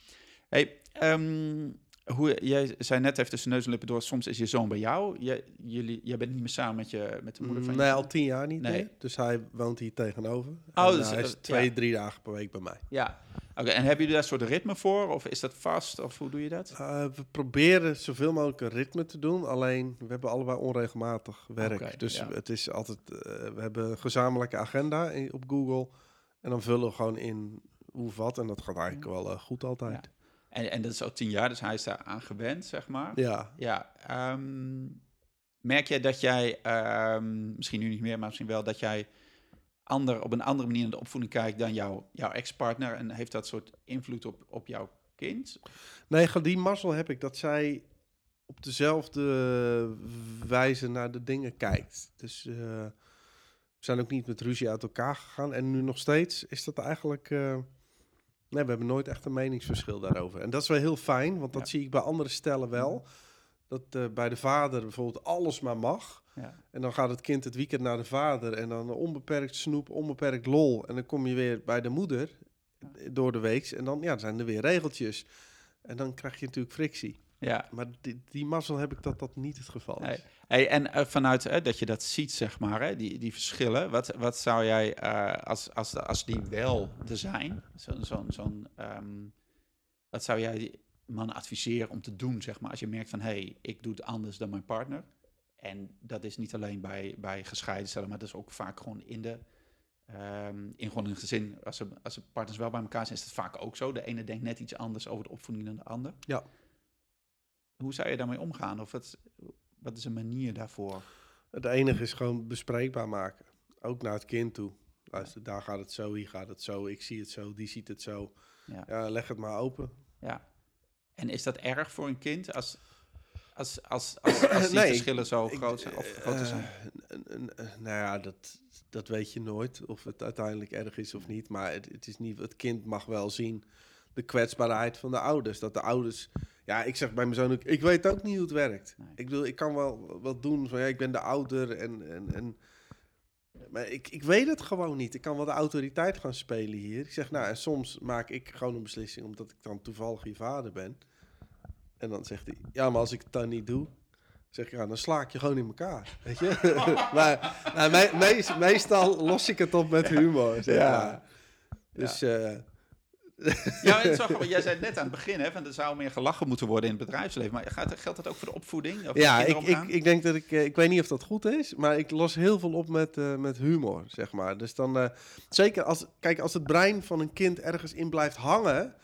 Hey, ehm, hoe, jij zei net even tussen neus en lippen door, soms is je zoon bij jou. Jij, jullie, jij bent niet meer samen met, je, met de moeder van je nee, al tien jaar niet Nee. meer. Dus hij woont hier tegenover. Oh, En, dus, eh, hij eh, is twee, ja. drie dagen per week bij mij. Ja. Oké, en hebben jullie daar een soort ritme voor? Of is dat vast? Of hoe doe je dat? Eh, we proberen zoveel mogelijk een ritme te doen. Alleen, we hebben allebei onregelmatig werk. Dus ja. het is altijd... eh, we hebben een gezamenlijke agenda in- op Google. En dan vullen we gewoon in hoe wat. En dat gaat eigenlijk wel eh, goed altijd. En, en dat is al tien jaar, dus hij is daar aan gewend, zeg maar. Ja. Ja, ehm, merk jij dat jij, ehm, misschien nu niet meer, maar misschien wel, dat jij ander, op een andere manier naar de opvoeding kijkt dan jouw, jouw ex-partner? En heeft dat soort invloed op, op jouw kind? Nee, die mazzel heb ik. Dat zij op dezelfde wijze naar de dingen kijkt. Dus eh, we zijn ook niet met ruzie uit elkaar gegaan. En nu nog steeds is dat eigenlijk... eh, nee, we hebben nooit echt een meningsverschil daarover. En dat is wel heel fijn, want dat Ja. zie ik bij andere stellen wel. Dat eh, bij de vader bijvoorbeeld alles maar mag. Ja. En dan gaat het kind het weekend naar de vader. En dan onbeperkt snoep, onbeperkt lol. En dan kom je weer bij de moeder door de week. En dan ja, zijn er weer regeltjes. En dan krijg je natuurlijk frictie. Ja. Maar die, die mazzel heb ik dat dat niet het geval is. Nee. Hey, en eh, vanuit dat je dat ziet, zeg maar, hè, die, die verschillen, wat, wat zou jij, eh, als, als, als die wel er zijn, zo'n, zo'n, zo'n, ehm, wat zou jij die man adviseren om te doen, zeg maar, als je merkt van, hé, hey, ik doe het anders dan mijn partner. En dat is niet alleen bij, bij gescheiden stellen, maar dat is ook vaak gewoon in de, ehm, in gewoon een gezin, als, ze, als de partners wel bij elkaar zijn, is dat vaak ook zo. De ene denkt net iets anders over de opvoeding dan de ander. Ja. Hoe zou je daarmee omgaan? Of wat, wat is een manier daarvoor? Het enige is gewoon bespreekbaar maken. Ook naar het kind toe. Luister, daar gaat het zo, hier gaat het zo. Ik zie het zo, die ziet het zo. Ja. Ja, leg het maar open. Ja. En is dat erg voor een kind als, als, als, *coughs* als, als die Nee, verschillen zo Ik- groot zijn? Of groter eh, zijn? een- een- een- nou ja, dat, dat weet je nooit of het uiteindelijk erg is of niet. Maar het, het, is niet, het kind mag wel zien de kwetsbaarheid van de ouders. Dat de ouders... Ja, ik zeg bij mijn zoon ook, ik weet ook niet hoe het werkt. Nee. Ik bedoel, ik kan wel wat doen van, ja, ik ben de ouder en... en, en maar ik, ik weet het gewoon niet. Ik kan wel de autoriteit gaan spelen hier. Ik zeg, nou, en soms maak ik gewoon een beslissing omdat ik dan toevallig je vader ben. En dan zegt hij, ja, maar als ik het dan niet doe, zeg ik, ja, dan sla ik je gewoon in elkaar. Weet je? *laughs* maar nou, me- meest- meestal los ik het op met humor. Zeg Ja. Dus eh, Ja, het is wel *laughs* grappig. jij zei net aan het begin, hè, van er zou meer gelachen moeten worden in het bedrijfsleven. Maar gaat, geldt dat ook voor de opvoeding? Of ja, ik, ik, ik denk dat ik, eh, ik weet niet of dat goed is, maar ik los heel veel op met, eh, met humor, zeg maar. Dus dan, eh, zeker als, kijk, als het brein van een kind ergens in blijft hangen,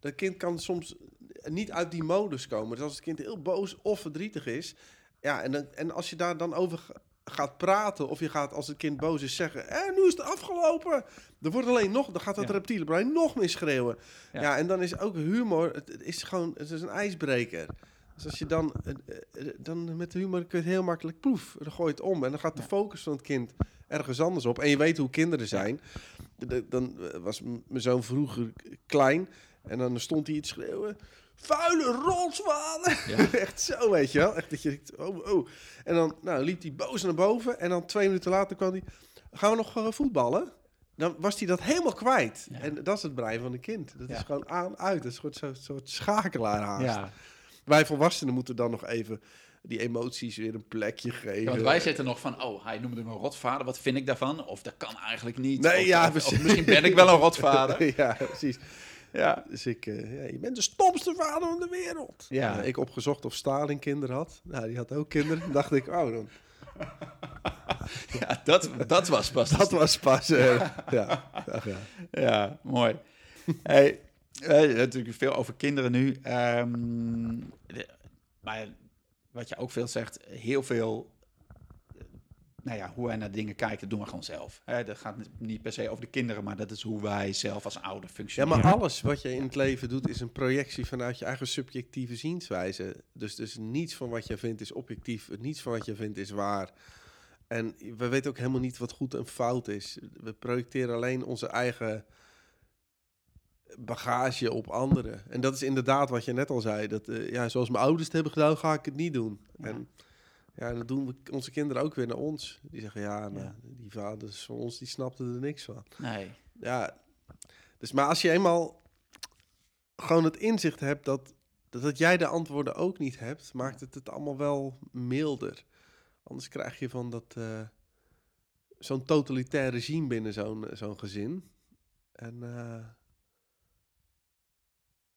dat kind kan soms niet uit die modus komen. Dus als het kind heel boos of verdrietig is, ja, en, dan, en als je daar dan over gaat praten, of je gaat als het kind boos is zeggen, eh, nu is het afgelopen. Er wordt alleen nog, dan gaat dat Ja. reptiele brein nog meer schreeuwen. Ja. Ja. en dan is ook humor, het, het is gewoon, het is een ijsbreker. Dus als je dan, eh, eh, dan met humor kun je het heel makkelijk proef. Dan gooi je het om en dan gaat de focus van het kind ergens anders op. En je weet hoe kinderen zijn. Dan eh, was mijn zoon vroeger klein En dan stond hij iets schreeuwen. Vuile! Ja. *laughs* Echt zo, weet je wel. Echt dat je oh, oh. En dan nou, liep hij boos naar boven. En dan twee minuten later kwam hij... Gaan we nog eh, voetballen? Dan was hij dat helemaal kwijt. Ja. En dat is het brein van een kind. Dat Ja. is gewoon aan, uit. Dat is gewoon zo'n soort schakelaar haast. Ja. Wij volwassenen moeten dan nog even die emoties weer een plekje geven. Ja, want wij zitten nog van, oh, hij noemde me een rotvader. Wat vind ik daarvan? Of dat kan eigenlijk niet. Nee, of, ja, of- of precies. misschien ben ik wel een rotvader. *laughs* ja, precies. Ja. *laughs* Dus ik, eh, ja, je bent de stomste vader van de wereld. Ja. Ik opgezocht of Stalin kinderen had. Nou, die had ook kinderen. Dan dacht ik, oh, dan, *laughs* ja, dat, dat was pas. dat was pas. eh, ja, ach ja. Ja, mooi. hey, eh, natuurlijk veel over kinderen nu. Ehm, de- maar wat je ook veel zegt, heel veel... Nou ja, hoe wij naar dingen kijken, doen we gewoon zelf. Hè, dat gaat niet per se over de kinderen, maar dat is hoe wij zelf als ouder ja, functioneren. maar alles wat je in het leven doet is een projectie vanuit je eigen subjectieve zienswijze. Dus, dus niets van wat je vindt is objectief. Niets van wat je vindt is waar. En we weten ook helemaal niet wat goed en fout is. We projecteren alleen onze eigen bagage op anderen. En dat is inderdaad wat je net al zei. Dat, eh, ja, zoals mijn ouders het hebben gedaan, ga ik het niet doen. Ja. En ja, dat doen we, onze kinderen ook weer naar ons. Die zeggen, ja, nou, Ja. die vaders van ons, die snapten er niks van. Nee, Ja, dus maar als je eenmaal gewoon het inzicht hebt dat, dat, dat jij de antwoorden ook niet hebt, maakt het het allemaal wel milder. Anders krijg je van dat eh, zo'n totalitair regime binnen zo'n zo'n gezin. En eh,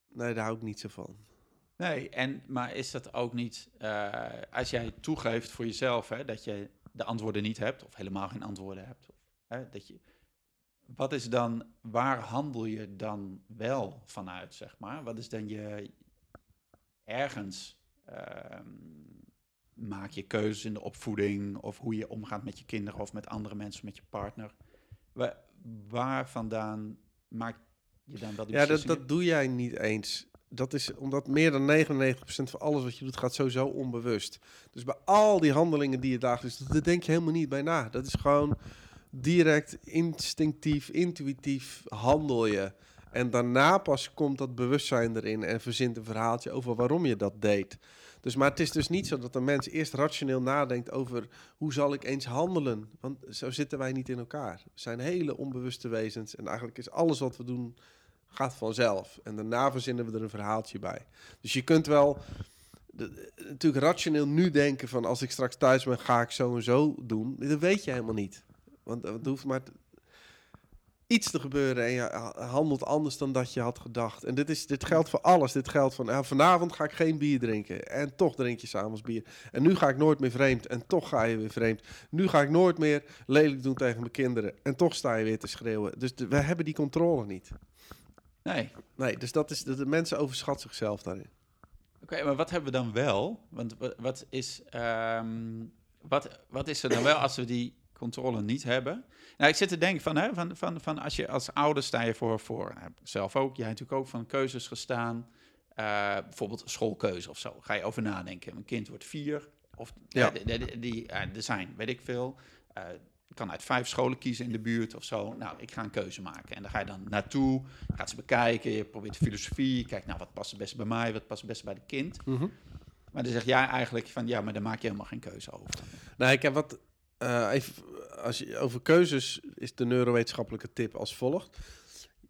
nee, daar hou ik niet zo van. Nee en, maar is dat ook niet... eh, als jij toegeeft voor jezelf hè, dat je de antwoorden niet hebt... of helemaal geen antwoorden hebt... Of, hè, dat je, wat is dan... Waar handel je dan wel vanuit, zeg maar? Wat is dan je... Ergens... ehm, maak je keuzes in de opvoeding... of hoe je omgaat met je kinderen... of met andere mensen, met je partner. Waar, waar vandaan maak je dan wel die Ja, dat, dat doe jij niet eens. Dat is omdat meer dan 99% van alles wat je doet gaat sowieso onbewust. Dus bij al die handelingen die je dagelijks doet, daar denk je helemaal niet bij na. Dat is gewoon direct, instinctief, intuïtief handel je. En daarna pas komt dat bewustzijn erin en verzint een verhaaltje over waarom je dat deed. Dus, maar het is dus niet zo dat een mens eerst rationeel nadenkt over hoe zal ik eens handelen. Want zo zitten wij niet in elkaar. We zijn hele onbewuste wezens en eigenlijk is alles wat we doen gaat vanzelf. En daarna verzinnen we er een verhaaltje bij. Dus je kunt wel natuurlijk rationeel nu denken van als ik straks thuis ben, ga ik zo en zo doen. Dat weet je helemaal niet. Want het hoeft maar iets te gebeuren en je ha- handelt anders dan dat je had gedacht. En dit, is, dit geldt voor alles. Dit geldt van ja, vanavond ga ik geen bier drinken. En toch drink je s'avonds bier. En nu ga ik nooit meer vreemd. En toch ga je weer vreemd. Nu ga ik nooit meer lelijk doen tegen mijn kinderen. En toch sta je weer te schreeuwen. Dus we hebben die controle niet. Nee, Nee, dus dat is de, de mensen overschatten zichzelf daarin. Oké, maar wat hebben we dan wel? Want wa- wat is, ehm, wat, wat is er dan wel als we die controle niet hebben? Nou, ik zit te denken van, hè, van, van, van als je als ouder sta je voor, voor nou, zelf ook, jij natuurlijk ook van keuzes gestaan, eh, bijvoorbeeld schoolkeuze of zo. Ga je over nadenken. Mijn kind wordt vier, of Ja. ja. die, die, die, eh, er zijn, weet ik veel. eh, kan uit vijf scholen kiezen in de buurt of zo. Nou, ik ga een keuze maken. En daar ga je dan naartoe, gaat ze bekijken, je probeert de filosofie, je kijkt, nou, wat past het beste bij mij, wat past het beste bij de kind. Maar dan zeg jij eigenlijk van, ja, maar daar maak je helemaal geen keuze over. Nou, ik heb wat. eh, even, als je, over keuzes is de neurowetenschappelijke tip als volgt.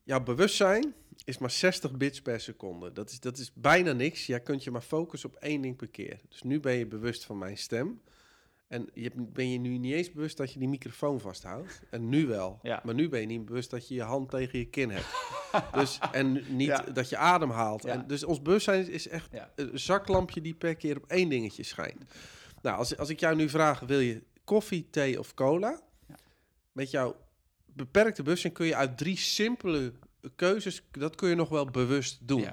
Jouw bewustzijn is maar 60 bits per seconde. Dat is, dat is bijna niks. Jij kunt je maar focussen op één ding per keer. Dus nu ben je bewust van mijn stem. En je hebt- ben je nu niet eens bewust dat je die microfoon vasthoudt. En nu wel. Ja. Maar nu ben je niet bewust dat je je hand tegen je kin hebt. *laughs* dus, en niet Ja. dat je adem haalt. Ja. En dus ons bewustzijn is echt een zaklampje die per keer op één dingetje schijnt. Nou, als, als ik jou nu vraag, wil je koffie, thee of cola? Met jouw beperkte bewustzijn kun je uit drie simpele keuzes, dat kun je nog wel bewust doen.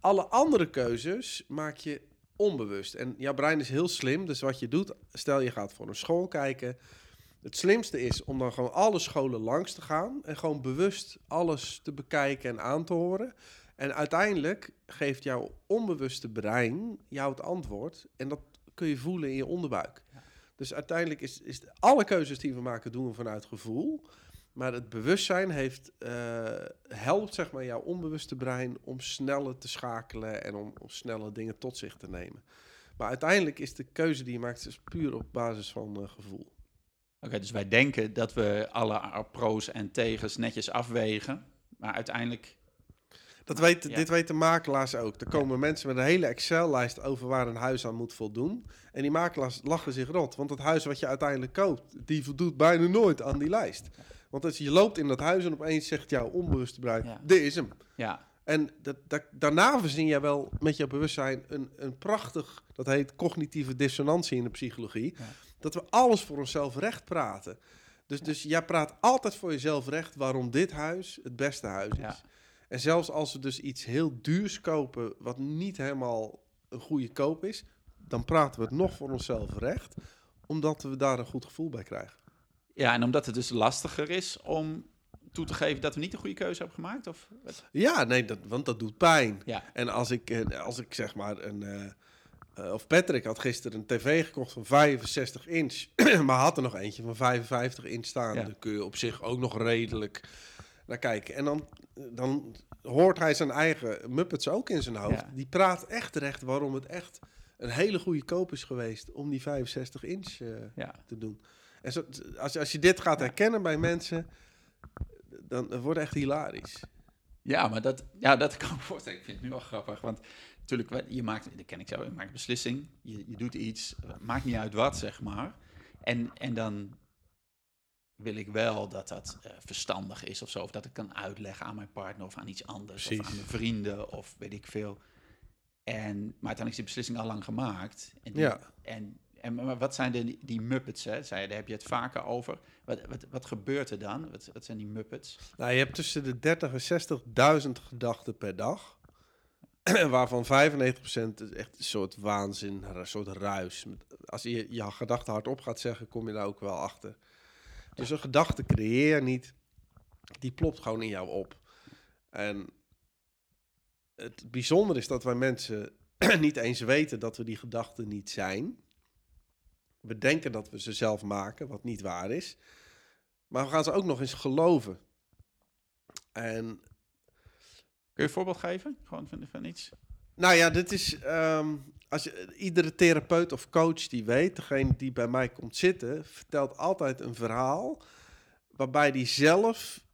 Alle andere keuzes maak je onbewust. En jouw brein is heel slim, dus wat je doet, stel je gaat voor een school kijken. Het slimste is om dan gewoon alle scholen langs te gaan en gewoon bewust alles te bekijken en aan te horen. En uiteindelijk geeft jouw onbewuste brein jou het antwoord en dat kun je voelen in je onderbuik. Ja. Dus uiteindelijk is, is alle keuzes die we maken doen we vanuit gevoel. Maar het bewustzijn heeft, eh, helpt zeg maar jouw onbewuste brein om sneller te schakelen en om, om sneller dingen tot zich te nemen. Maar uiteindelijk is de keuze die je maakt dus puur op basis van eh, gevoel. Oké, dus wij denken dat we alle pro's en tegens netjes afwegen. Maar uiteindelijk Dat weet, Ja. Dit weten makelaars ook. Er komen mensen met een hele Excel-lijst over waar een huis aan moet voldoen. En die makelaars lachen zich rot. Want het huis wat je uiteindelijk koopt, die voldoet bijna nooit aan die lijst. Want als je loopt in dat huis en opeens zegt jouw onbewuste brein, Ja. dit is hem. Ja, En dat, dat, daarna verzin je wel met je bewustzijn een, een prachtig, dat heet cognitieve dissonantie in de psychologie. Ja. Dat we alles voor onszelf recht praten. Dus, dus jij praat altijd voor jezelf recht waarom dit huis het beste huis is. Ja. En zelfs als we dus iets heel duurs kopen, wat niet helemaal een goede koop is, dan praten we het nog voor onszelf recht, omdat we daar een goed gevoel bij krijgen. Ja, en omdat het dus lastiger is om toe te geven dat we niet de goede keuze hebben gemaakt? Of wat? Ja, nee, dat, want dat doet pijn. Ja, En als ik, eh, als ik zeg maar een. eh, eh, of Patrick had gisteren een tv gekocht van 65 inch. *clears throat* maar had er nog eentje van 55 inch staan. Ja. Dan kun je op zich ook nog redelijk naar kijken. En dan, dan hoort hij zijn eigen Muppets ook in zijn hoofd. Ja. Die praat echt recht waarom het echt een hele goede koop is geweest om die 65 inch ja. te doen. En zo, als, als je dit gaat herkennen bij mensen, dan wordt het echt hilarisch. Ja, maar dat, ja, dat kan ik me voorstellen. Ik vind het nu wel grappig. Want natuurlijk, je maakt, dat ken ik zo, je maakt een beslissing. Je, je doet iets, maakt niet uit wat, zeg maar. En, en dan wil ik wel dat dat eh, verstandig is of zo. Of dat ik kan uitleggen aan mijn partner of aan iets anders. Of aan mijn vrienden of weet ik veel. En, maar uiteindelijk is die beslissing al lang gemaakt. En, die- Ja. en, en maar wat zijn de, die Muppets, hè? Daar heb je het vaker over. Wat, wat, wat gebeurt er dan? Wat, zijn die Muppets? Nou, je hebt tussen de 30 en 60.000 gedachten per dag. *clears throat* Waarvan 95% is echt een soort waanzin, een soort ruis. Als je je gedachten hardop gaat zeggen, kom je daar ook wel achter. Dus een gedachte creëer niet. Die plopt gewoon in jou op. En het bijzondere is dat wij mensen *clears throat* niet eens weten dat we die gedachten niet zijn. We denken dat we ze zelf maken, wat niet waar is. Maar we gaan ze ook nog eens geloven. En Kun je een voorbeeld geven? Gewoon van, van iets? nou ja, dit is. ehm, als je, iedere therapeut of coach die weet, degene die bij mij komt zitten, vertelt altijd een verhaal. waarbij die zelf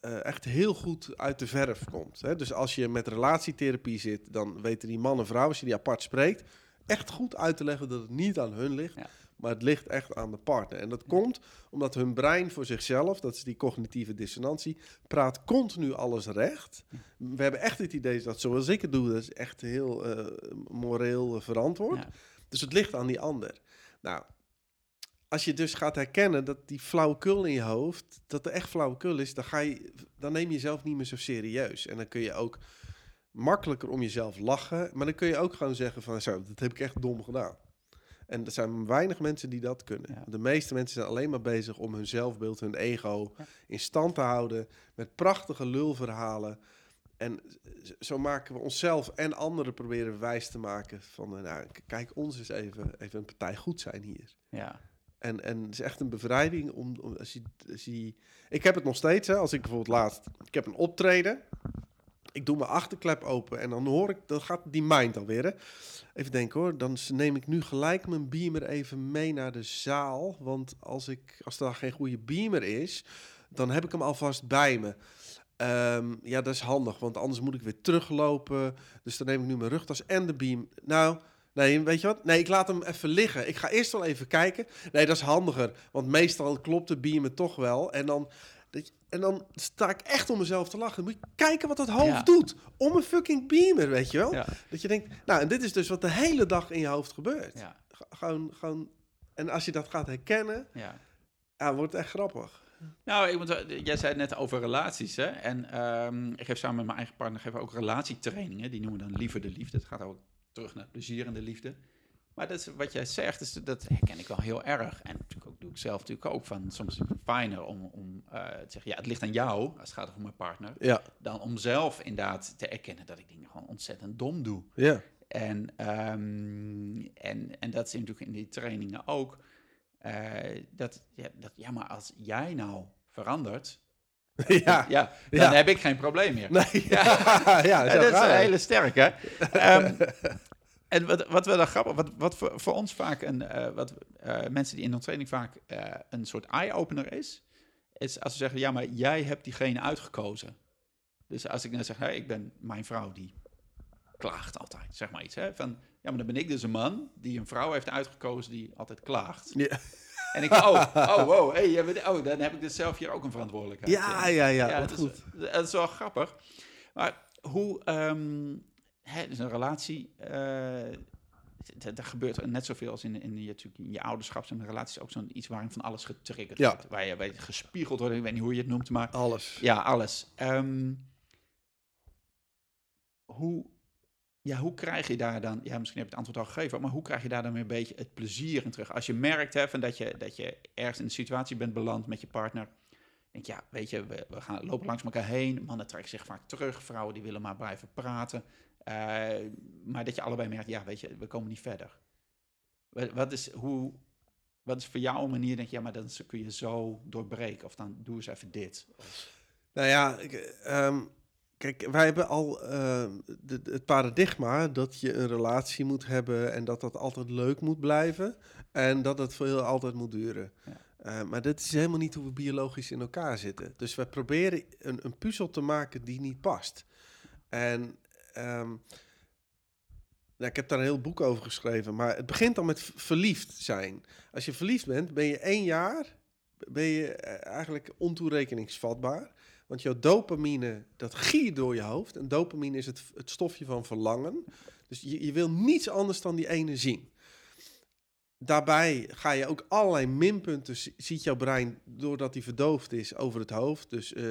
eh, echt heel goed uit de verf komt. Hè? Dus als je met relatietherapie zit, dan weten die man en vrouw, als je die apart spreekt, echt goed uit te leggen dat het niet aan hun ligt. Ja. Maar het ligt echt aan de partner. En dat komt omdat hun brein voor zichzelf, dat is die cognitieve dissonantie, praat continu alles recht. We hebben echt het idee dat zoals ik het doe, dat is echt heel eh, moreel verantwoord. Ja. Dus het ligt aan die ander. Nou, als je dus gaat herkennen dat die flauwekul in je hoofd, dat er echt flauwekul is, dan, ga je, dan neem je jezelf niet meer zo serieus. En dan kun je ook makkelijker om jezelf lachen, maar dan kun je ook gewoon zeggen van zo, dat heb ik echt dom gedaan. En er zijn weinig mensen die dat kunnen. Ja. De meeste mensen zijn alleen maar bezig om hun zelfbeeld, hun ego Ja. in stand te houden met prachtige lulverhalen. En zo maken we onszelf en anderen proberen wijs te maken van, eh, nou, kijk, ons eens even, even een partij goed zijn hier. Ja. En, en het is echt een bevrijding om, om als, je, als je... Ik heb het nog steeds, hè, als ik bijvoorbeeld laatst... Ik heb een optreden. Ik doe mijn achterklep open en dan hoor ik... Dan gaat die mind alweer. Even denken hoor. Dan neem ik nu gelijk mijn beamer even mee naar de zaal. Want als, ik, als er geen goede beamer is... dan heb ik hem alvast bij me. Ehm, ja, dat is handig, want anders moet ik weer teruglopen. Dus dan neem ik nu mijn rugtas en de beam. Nou, nee, weet je wat? Nee, ik laat hem even liggen. Ik ga eerst wel even kijken. Nee, dat is handiger, want meestal klopt de beamer toch wel. En dan, dat je- en dan sta ik echt om mezelf te lachen. Dan moet je kijken wat dat hoofd Ja. doet. Om een fucking beamer, weet je wel? Ja. Dat je denkt, nou, en dit is dus wat de hele dag in je hoofd gebeurt. Ja. Gewoon, gewoon, en als je dat gaat herkennen, ja. ja, wordt het echt grappig. Nou, ik moet, jij zei het net over relaties, hè? En ehm, ik geef samen met mijn eigen partner geef ook relatietrainingen. Die noemen we dan liever de liefde. Het gaat ook terug naar plezier in de liefde. Maar dat is, wat jij zegt, is, dat herken ik wel heel erg. En doe ik zelf natuurlijk ook van. Soms is het fijner om, om eh, te zeggen, ja, het ligt aan jou, als het gaat over mijn partner. Ja, Dan om zelf inderdaad te erkennen dat ik dingen gewoon ontzettend dom doe. ja. En, ehm, en, en dat is natuurlijk in die trainingen ook. eh, dat, ja, dat, ja, maar als jij nou verandert, *laughs* ja. ja, dan Ja. heb ik geen probleem meer. Nee, ja, *laughs* ja, Ja, *laughs* zo dat is een hele sterke. Ehm, en wat, wat we dan grappig, wat, wat voor, voor ons vaak een, eh, wat eh, mensen die in onze training vaak eh, een soort eye-opener is, is als ze zeggen, ja, maar jij hebt diegene uitgekozen. Dus als ik dan zeg, hey, ik ben mijn vrouw die klaagt altijd, zeg maar iets. Hè, van, ja, maar dan ben ik dus een man die een vrouw heeft uitgekozen die altijd klaagt. Ja. En ik, oh, oh, wow, hey, oh, dan heb ik dus zelf hier ook een verantwoordelijkheid. Ja, ja, ja, dat goed. Is, dat is wel grappig. Maar hoe, ehm hè, dus een relatie, er gebeurt net zoveel als in, in, je, natuurlijk in je ouderschap. Zijn relaties ook zo'n iets waarin van alles getriggerd Ja. wordt. Waar je, je gespiegeld wordt, ik weet niet hoe je het noemt, maar Alles. ja, alles. Ehm, hoe, ja, hoe krijg je daar dan, ja, misschien heb je het antwoord al gegeven, maar hoe krijg je daar dan weer een beetje het plezier in terug? Als je merkt hè, van dat, je, dat je ergens in een situatie bent beland met je partner, denk ja, weet je, we, we gaan lopen langs elkaar heen, mannen trekken zich vaak terug, vrouwen die willen maar blijven praten, Eh, maar dat je allebei merkt, ja, weet je, we komen niet verder. Wat, is, hoe, wat is voor jou een manier, denk je, ja, maar dan kun je zo doorbreken, of dan doe eens even dit. Nou ja, ik, ehm, kijk, wij hebben al ehm, de- het paradigma dat je een relatie moet hebben en dat dat altijd leuk moet blijven en dat het veel altijd moet duren. Ja. Eh, maar dat is helemaal niet hoe we biologisch in elkaar zitten. Dus we proberen een, een puzzel te maken die niet past. En nou, ik heb daar een heel boek over geschreven, maar het begint al met verliefd zijn. Als je verliefd bent, ben je één jaar ben je eh, eigenlijk ontoerekeningsvatbaar. Want jouw dopamine, dat giert door je hoofd. En dopamine is het, het stofje van verlangen. Dus je, je wil niets anders dan die ene zien. Daarbij ga je ook allerlei minpunten, zi- ziet jouw brein, doordat hij verdoofd is, over het hoofd. Dus eh,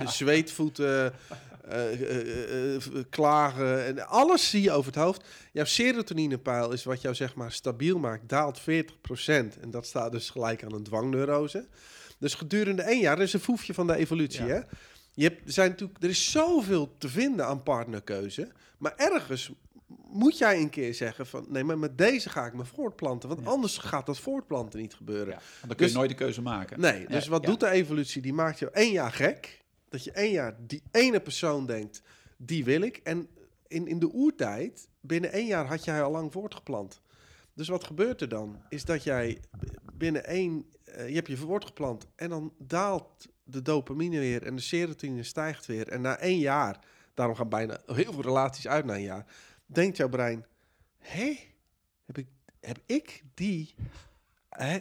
*laughs* zweetvoeten, eh, klagen, en alles zie je over het hoofd. Jouw serotoninepeil is wat jou zeg maar stabiel maakt, daalt 40%. En dat staat dus gelijk aan een dwangneurose. Dus gedurende één jaar, dat is een foefje van de evolutie, Ja. hè? Je hebt, er, zijn natuurlijk, er is zoveel te vinden aan partnerkeuze. Maar ergens moet jij een keer zeggen van... nee, maar met deze ga ik me voortplanten. Want Ja. anders gaat dat voortplanten niet gebeuren. Ja, dan kun je Dus- nooit de keuze maken. Nee, dus wat doet de evolutie? Die maakt jou één jaar gek. Dat je één jaar die ene persoon denkt, die wil ik. En in, in de oertijd, binnen één jaar had jij al lang voortgeplant. Dus wat gebeurt er dan? Is dat jij binnen één, eh, je hebt je voortgeplant en dan daalt de dopamine weer en de serotonine stijgt weer. En na één jaar, daarom gaan bijna heel veel relaties uit na een jaar, denkt jouw brein, hé, heb ik, heb ik die... Hè?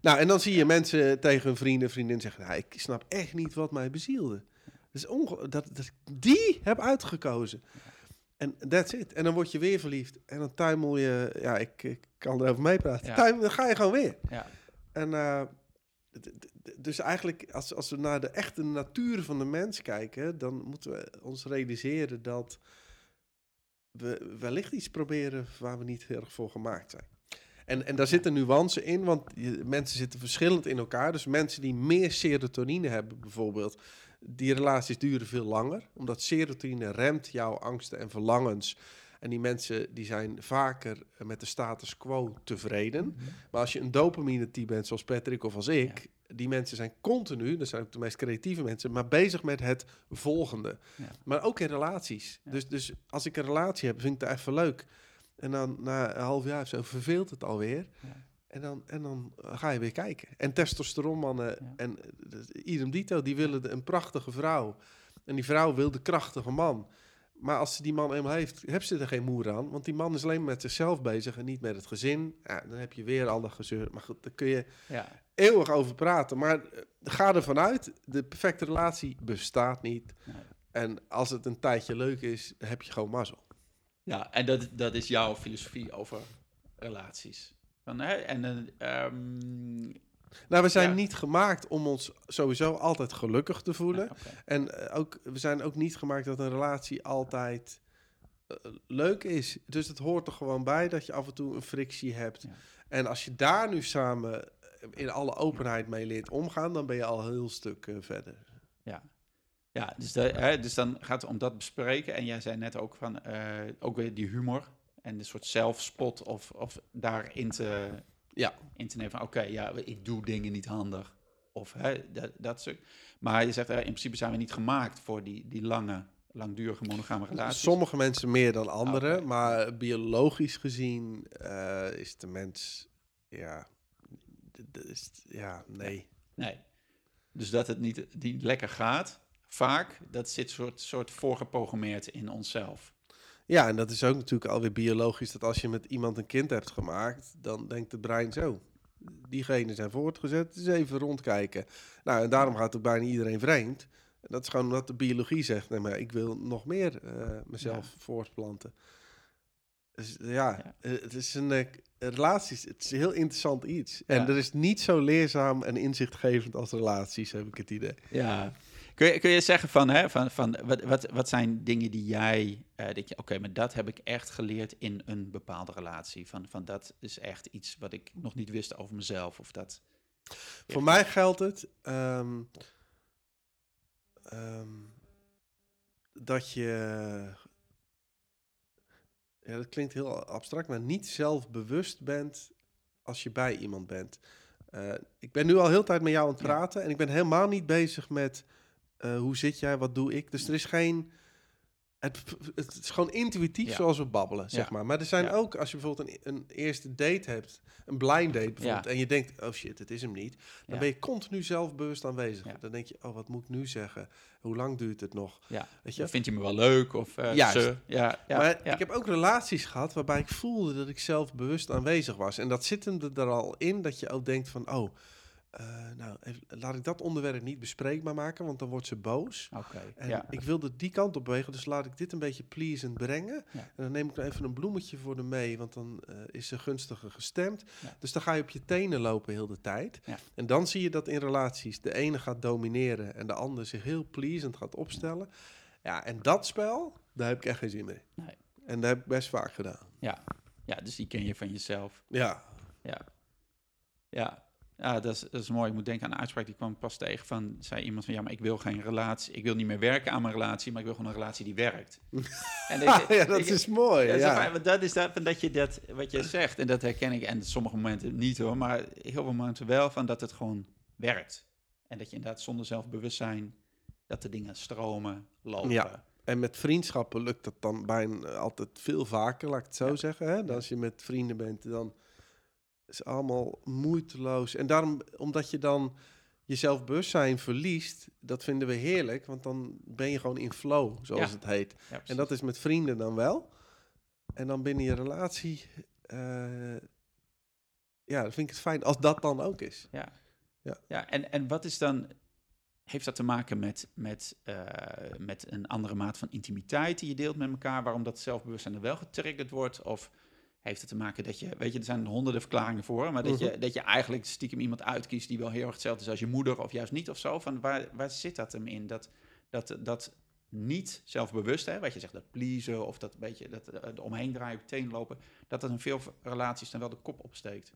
Nou, en dan zie je mensen tegen hun vrienden, vriendin zeggen, nou, ik snap echt niet wat mij bezielde. Dus onge- dat, dat ik die heb uitgekozen. En that's it. En dan word je weer verliefd. En dan tuimel je, ja, ik, ik kan erover meepraten. Ja. Tuimel, dan ga je gewoon weer. Ja. En eh, dus eigenlijk, als, als we naar de echte natuur van de mens kijken, dan moeten we ons realiseren dat we wellicht iets proberen waar we niet heel erg voor gemaakt zijn. En, en daar zitten nuances in, want je- mensen zitten verschillend in elkaar. Dus mensen die meer serotonine hebben bijvoorbeeld, die relaties duren veel langer. Omdat serotonine remt jouw angsten en verlangens. En die mensen die zijn vaker met de status quo tevreden. Maar als je een dopamine-type bent, zoals Patrick of als ik, die mensen zijn continu, dat zijn ook de meest creatieve mensen, maar bezig met het volgende. Ja. Maar ook in relaties. Ja. Dus, dus als ik een relatie heb, vind ik dat even leuk. En dan na een half jaar of zo verveelt het alweer. Ja. En dan, en dan ga je weer kijken. En testosteronmannen en uh, idem dito, die willen de- een prachtige vrouw. En die vrouw wil de krachtige man. Maar als ze die man eenmaal heeft, heeft ze er geen moer aan. Want die man is alleen met zichzelf bezig en niet met het gezin. Ja, dan heb je weer al dat gezeur. Maar goed, daar kun je Ja. Eeuwig over praten. Maar eh, ga ervan uit, de perfecte relatie bestaat niet. Nee. En als het een tijdje leuk is, heb je gewoon mazzel. Ja, en dat, dat is jouw filosofie over relaties. Van, hè, en, ehm, Nou, we zijn Ja. niet gemaakt om ons sowieso altijd gelukkig te voelen. En eh, ook, we zijn ook niet gemaakt dat een relatie altijd leuk is. Dus het hoort er gewoon bij dat je af en toe een frictie hebt. Ja. En als je daar nu samen in alle openheid mee leert omgaan, dan ben je al een heel stuk eh, verder. Ja, ja dus, de, hè, dus dan gaat het om dat bespreken. En jij zei net ook van, eh, ook weer die humor en de soort zelfspot of, of daarin te, Ja. in te nemen van, oké, ja, ik doe dingen niet handig. of hè, dat, dat stuk. Maar je zegt, eh, in principe zijn we niet gemaakt voor die, die lange, langdurige monogame relaties. Sommige mensen meer dan anderen, maar biologisch gezien is de mens, ja, is, ja, nee. Nee. Dus dat het niet, niet lekker gaat, vaak, dat zit soort, soort voorgeprogrammeerd in onszelf. Ja, en dat is ook natuurlijk alweer biologisch, dat als je met iemand een kind hebt gemaakt, dan denkt het brein zo. Diegenen zijn voortgezet, dus even rondkijken. Nou, en daarom gaat ook bijna iedereen vreemd. En dat is gewoon omdat de biologie zegt, nee, maar ik wil nog meer eh, mezelf voortplanten. Dus ja, Ja. eh, het is een, eh, relaties, het is een heel interessant iets. En Ja. er is niet zo leerzaam en inzichtgevend als relaties, heb ik het idee. Ja. Kun je, kun je zeggen van, hè, van, van wat, wat, wat zijn dingen die jij, denk je, oké, maar dat heb ik echt geleerd in een bepaalde relatie. Van, van dat is echt iets wat ik nog niet wist over mezelf. Of dat. Voor mij geldt het ehm, ehm, dat je. Ja, dat klinkt heel abstract, maar niet zelfbewust bent als je bij iemand bent. Eh, ik ben nu al heel tijd met jou aan het praten en ik ben helemaal niet bezig met eh, hoe zit jij, wat doe ik. Dus er is geen. Het, het is gewoon intuïtief Ja. zoals we babbelen, zeg Ja. maar. Maar er zijn Ja. ook, als je bijvoorbeeld een, een eerste date hebt, een blind date bijvoorbeeld, en je denkt, oh shit, het is hem niet. Dan ben je continu zelfbewust aanwezig. Dan denk je, oh, wat moet ik nu zeggen? Hoe lang duurt het nog? Ja. Weet je? Vind je me wel leuk? Of uh, Juist. ze? Ja, ja, maar ik heb ook relaties gehad waarbij ik voelde dat ik zelfbewust aanwezig was. En dat zit hem er al in dat je ook denkt van, oh, eh, nou, even- laat ik dat onderwerp niet bespreekbaar maken, want dan wordt ze boos. Oké. En Ja. ik wilde die kant op bewegen, dus laat ik dit een beetje pleasend brengen. Ja. En dan neem ik even een bloemetje voor de mee, want dan eh, is ze gunstiger gestemd. Ja. Dus dan ga je op je tenen lopen heel de tijd. Ja. En dan zie je dat in relaties de ene gaat domineren en de ander zich heel pleasend gaat opstellen. Ja, en dat spel, daar heb ik echt geen zin mee. Nee. En dat heb ik best vaak gedaan. Ja. ja, dus die ken je van jezelf. Ja, Ja. Ja. Ja, dat is, dat is mooi. Ik moet denken aan een uitspraak die kwam pas tegen van, zei iemand van, ja, maar ik wil geen relatie, ik wil niet meer werken aan mijn relatie, maar ik wil gewoon een relatie die werkt. *laughs* en ja dat ik- is mooi. Ja, Ja, dat is dat, van dat je dat, wat je zegt, en dat herken ik, en sommige momenten niet hoor, maar heel veel momenten wel, van dat het gewoon werkt. En dat je inderdaad zonder zelfbewustzijn, dat de dingen stromen, lopen. Ja. En met vriendschappen lukt dat dan bijna altijd veel vaker, laat ik het zo Ja. zeggen. Hè? Dan Als je met vrienden bent, dan is allemaal moeiteloos. En daarom, omdat je dan je zelfbewustzijn verliest, dat vinden we heerlijk, want dan ben je gewoon in flow, zoals Ja. het heet. Ja, En dat is met vrienden dan wel. En dan binnen je relatie, eh, ja, dan vind ik het fijn als dat dan ook is. Ja. Ja. ja en, en wat is dan... Heeft dat te maken met, met, eh, met een andere maat van intimiteit die je deelt met elkaar, waarom dat zelfbewustzijn er wel getriggerd wordt? Of heeft het te maken dat je, weet je, er zijn honderden verklaringen voor, maar dat, je, Mhm. dat je eigenlijk stiekem iemand uitkiest die wel heel erg hetzelfde is als je moeder of juist niet of zo? Van waar, waar zit dat hem in? Dat, dat, dat niet zelfbewust, hè, wat je zegt, dat pleasen of dat beetje dat eh, er omheen draaien, op teen lopen, dat dat in veel relaties dan wel de kop opsteekt.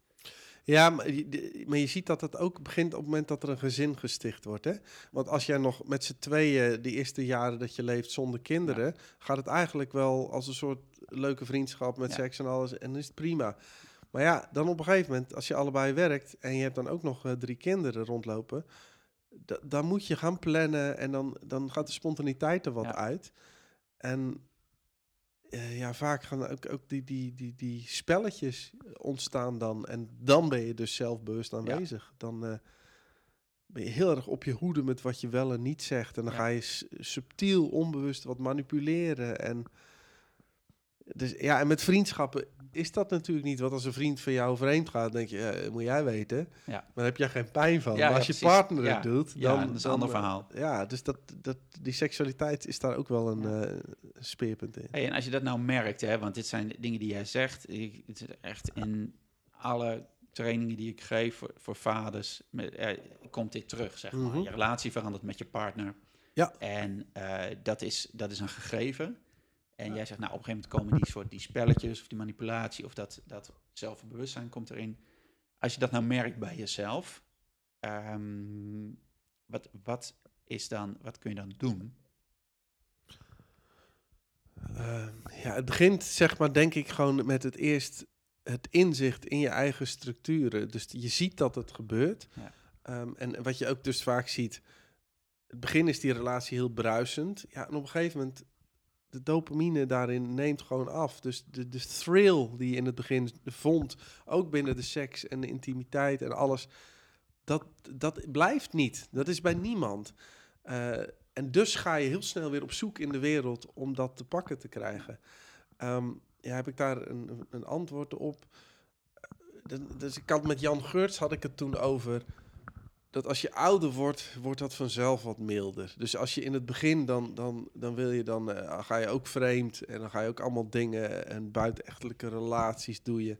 Ja, maar je, de- maar je ziet dat het ook begint op het moment dat er een gezin gesticht wordt. Hè? Want als jij nog met z'n tweeën de eerste jaren dat je leeft zonder kinderen, gaat het eigenlijk wel als een soort leuke vriendschap met Ja. seks en alles. En is het prima. Maar ja, dan op een gegeven moment, als je allebei werkt en je hebt dan ook nog eh, drie kinderen rondlopen, dan moet je gaan plannen en dan, dan gaat de spontaniteit er wat Ja. uit. En eh, ja, vaak gaan ook, ook die, die, die, die spelletjes ontstaan dan. En dan ben je dus zelfbewust aanwezig. Dan eh, ben je heel erg op je hoede met wat je wel en niet zegt. En dan Ja. ga je subtiel, onbewust wat manipuleren. En, dus, ja, en met vriendschappen is dat natuurlijk niet. Want als een vriend van jou vreemd gaat, denk je, ja, moet jij weten. Ja. Maar daar heb jij geen pijn van. Ja, maar ja, als je precies. partner het doet, dan... dat is een dan, ander eh, verhaal. Ja, dus dat, dat, die seksualiteit is daar ook wel een eh, speerpunt in. Hey, en als je dat nou merkt, hè, want dit zijn dingen die jij zegt, ik, het is echt in alle trainingen die ik geef voor, voor vaders, met, eh, komt dit terug, zeg maar. Mhm. Je relatie verandert met je partner. Ja. En eh, dat, is, dat is een gegeven. En jij zegt, nou, op een gegeven moment komen die soort die spelletjes of die manipulatie of dat, dat zelfbewustzijn komt erin. Als je dat nou merkt bij jezelf, ehm, wat, wat is dan, wat kun je dan doen? Eh, ja, het begint zeg maar denk ik gewoon met het eerst het inzicht in je eigen structuren. Dus je ziet dat het gebeurt. Ja. Ehm, en wat je ook dus vaak ziet, het begin is die relatie heel bruisend. Ja, en op een gegeven moment, de dopamine daarin neemt gewoon af. Dus de, de thrill die je in het begin vond, ook binnen de seks en de intimiteit en alles, dat, dat blijft niet. Dat is bij niemand. Eh, en dus ga je heel snel weer op zoek in de wereld om dat te pakken te krijgen. Ehm, ja, heb ik daar een, een antwoord op? Eh, dus ik had met Jan Geurts had ik het toen over dat als je ouder wordt, wordt dat vanzelf wat milder. Dus als je in het begin dan, dan, dan wil je dan uh, ga je ook vreemd en dan ga je ook allemaal dingen en buitenechtelijke relaties doe je.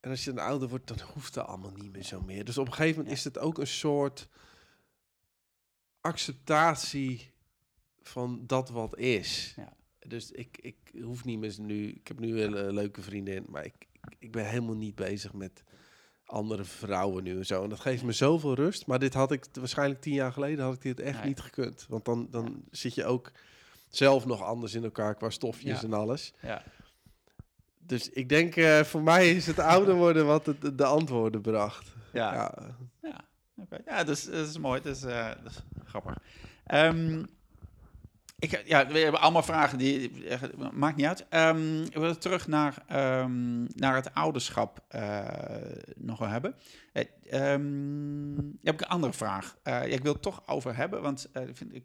En als je dan ouder wordt, dan hoeft dat allemaal niet meer zo meer. Dus op een gegeven moment is het ook een soort acceptatie van dat wat is. Ja. Dus ik, ik hoef niet meer nu. Ik heb nu een leuke vriendin, maar ik, ik ben helemaal niet bezig met andere vrouwen nu en zo. En dat geeft me zoveel rust. Maar dit had ik waarschijnlijk tien jaar geleden had ik dit echt niet gekund. Want dan, dan zit je ook zelf nog anders in elkaar qua stofjes en alles. Ja. Dus ik denk, uh, voor mij is het ouder worden wat het, de antwoorden bracht. Ja, ja. ja. Okay. ja dus, dat is mooi. Dat is, uh, dat is grappig. Um, ik, ja, we hebben allemaal vragen die. Maakt niet uit. Um, ik wil terug naar, um, naar het ouderschap uh, nog wel hebben. Uh, um, heb ik een andere vraag. Uh, ja, ik wil het toch over hebben, want ik, vind, ik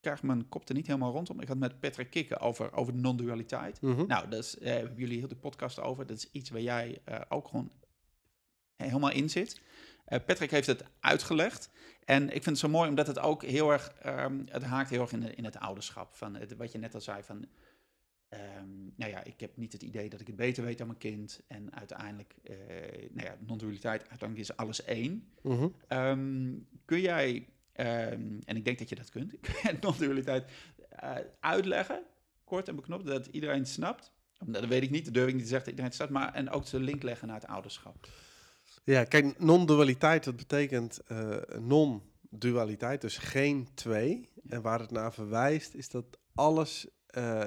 krijg mijn kop er niet helemaal rondom. Ik had met Patrick Kikken over, over non-dualiteit. Mm -hmm. Nou, daar hebben jullie heel de podcast over. Dat is iets waar jij ook gewoon helemaal in zit. Patrick heeft het uitgelegd. En ik vind het zo mooi omdat het ook heel erg, um, het haakt heel erg in, de, in het ouderschap. Van het, wat je net al zei van, um, nou ja, ik heb niet het idee dat ik het beter weet dan mijn kind. En uiteindelijk, uh, nou ja, non-dualiteit, uiteindelijk is alles één. Mm -hmm. um, kun jij, en ik denk dat je dat kunt, *laughs* non-dualiteit uh, uitleggen, kort en beknopt, dat iedereen snapt? Nou, dat weet ik niet, dat durf ik niet te zeggen dat iedereen het snapt, maar en ook de link leggen naar het ouderschap. Ja, kijk, non-dualiteit, dat betekent uh, non-dualiteit, dus geen twee. En waar het naar verwijst, is dat alles uh,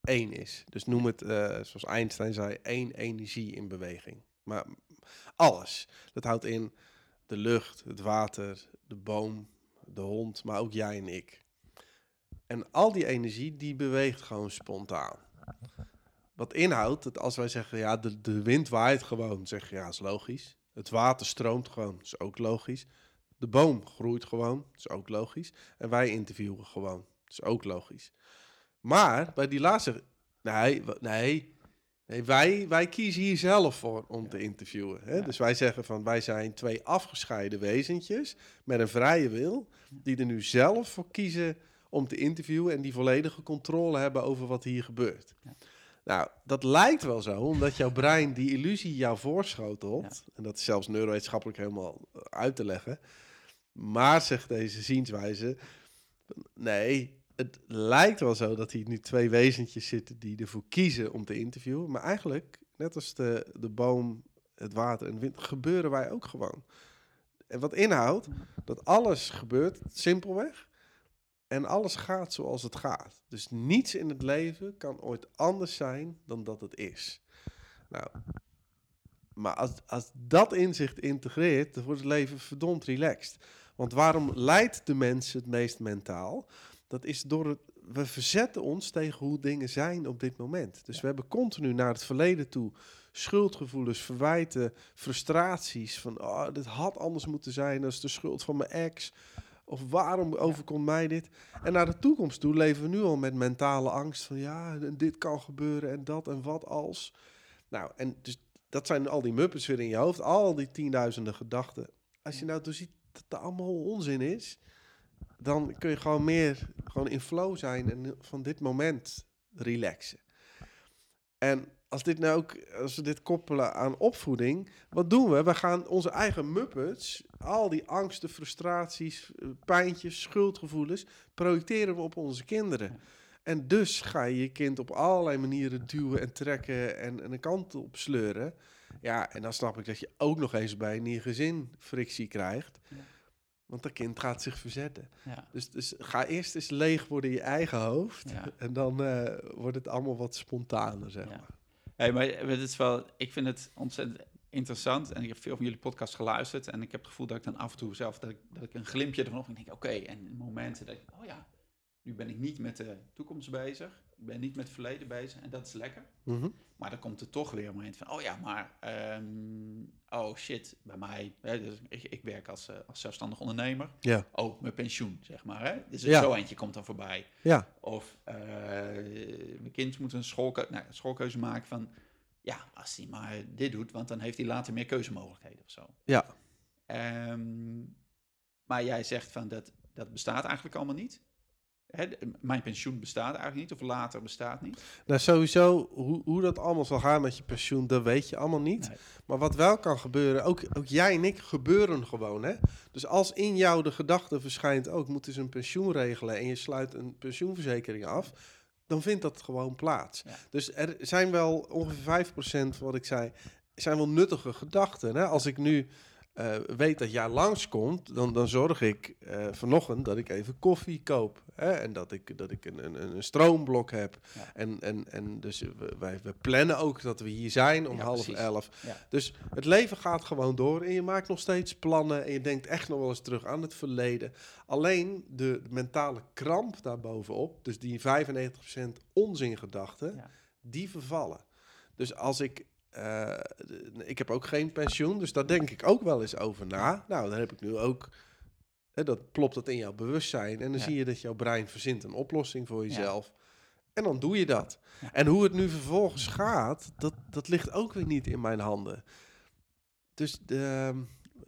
één is. Dus noem het, uh, zoals Einstein zei, één energie in beweging. Maar alles. Dat houdt in de lucht, het water, de boom, de hond, maar ook jij en ik. En al die energie, die beweegt gewoon spontaan. Wat inhoudt dat als wij zeggen, ja, de, de wind waait gewoon, zeg je, ja, is logisch. Het water stroomt gewoon, is ook logisch. De boom groeit gewoon, is ook logisch. En wij interviewen gewoon, is ook logisch. Maar bij die laatste, nee, nee, nee wij, wij kiezen hier zelf voor om te interviewen. Hè? Dus wij zeggen van wij zijn twee afgescheiden wezentjes met een vrije wil, die er nu zelf voor kiezen om te interviewen en die volledige controle hebben over wat hier gebeurt. Ja. Nou, dat lijkt wel zo, omdat jouw brein die illusie jou voorschotelt. En dat is zelfs neurowetenschappelijk helemaal eh, uit te leggen. Maar zegt deze zienswijze, nee, het lijkt wel zo dat hier nu twee wezentjes zitten die ervoor kiezen om te interviewen. Maar eigenlijk, net als de, de boom, het water en de wind, gebeuren wij ook gewoon. En wat inhoudt dat alles gebeurt simpelweg en alles gaat zoals het gaat. Dus niets in het leven kan ooit anders zijn dan dat het is. Nou, maar als, als dat inzicht integreert, dan wordt het leven verdomd relaxed. Want waarom leidt de mens het meest mentaal? Dat is door het. We verzetten ons tegen hoe dingen zijn op dit moment. Dus we hebben continu naar het verleden toe schuldgevoelens, verwijten, frustraties. Van oh, dit had anders moeten zijn. Dat is de schuld van mijn ex. Of waarom overkomt mij dit? En naar de toekomst toe leven we nu al met mentale angst van ja, dit kan gebeuren en dat en wat als. Nou, en dus dat zijn al die muppets weer in je hoofd, al die tienduizenden gedachten. Als je nou dus ziet dat dat allemaal onzin is, dan kun je gewoon meer gewoon in flow zijn en van dit moment relaxen. En als, dit nou ook, als we dit koppelen aan opvoeding, wat doen we? We gaan onze eigen muppets, al die angsten, frustraties, eh, pijntjes, schuldgevoelens, projecteren we op onze kinderen. En dus ga je je kind op allerlei manieren duwen en trekken en, en een kant op sleuren. Ja, en dan snap ik dat je ook nog eens bij een gezin frictie krijgt. Want dat kind gaat zich verzetten. Ja. Dus, dus ga eerst eens leeg worden in je eigen hoofd. En dan uh, wordt het allemaal wat spontaner, zeg maar. Hey, maar het is wel, ik vind het ontzettend interessant. En ik heb veel van jullie podcasts geluisterd. En ik heb het gevoel dat ik dan af en toe zelf... dat ik, dat ik een glimpje ervan op en denk... oké, en momenten dat ik... oh ja, nu ben ik niet met de toekomst bezig. Ik ben niet met het verleden bezig. En dat is lekker. Mhm. Maar dan komt er toch weer een moment van... oh ja, maar... ehm, oh shit, bij mij... Hè, dus ik, ik werk als, eh, als zelfstandig ondernemer. Ja, Oh, mijn pensioen, zeg maar. Hè? Dus Ja. zo eentje komt dan voorbij. ja, Of eh, mijn kind moet een schoolke nou, schoolkeuze maken van... ja, als hij maar dit doet, want dan heeft hij later meer keuzemogelijkheden of zo. ja. Ehm, maar jij zegt van dat, dat bestaat eigenlijk allemaal niet. Hè, mijn pensioen bestaat eigenlijk niet, of later bestaat niet. Nou, sowieso, hoe, hoe dat allemaal zal gaan met je pensioen, dat weet je allemaal niet. Nee. Maar wat wel kan gebeuren, ook, ook jij en ik gebeuren gewoon, hè. Dus als in jou de gedachte verschijnt, ook moet dus een pensioen regelen en je sluit een pensioenverzekering af, dan vindt dat gewoon plaats. Ja. Dus er zijn wel ongeveer 5% wat ik zei, zijn wel nuttige gedachten. Hè? Als ik nu eh, weet dat jij langskomt, dan, dan zorg ik eh, vanochtend dat ik even koffie koop. Hè? En dat ik, dat ik een, een, een stroomblok heb. Ja. En, en, en dus we, wij, we plannen ook dat we hier zijn om Ja, half precies. elf. Ja. Dus het leven gaat gewoon door en je maakt nog steeds plannen en je denkt echt nog wel eens terug aan het verleden. Alleen de mentale kramp daarbovenop, dus die 95% onzingedachten, die vervallen. Dus als ik, eh, ik heb ook geen pensioen, dus daar denk ik ook wel eens over na. Nou, dan heb ik nu ook, hè, dat plopt dat in jouw bewustzijn en dan Ja. zie je dat jouw brein verzint een oplossing voor Ja. jezelf. En dan doe je dat. Ja. En hoe het nu vervolgens gaat, dat, dat ligt ook weer niet in mijn handen. Dus de,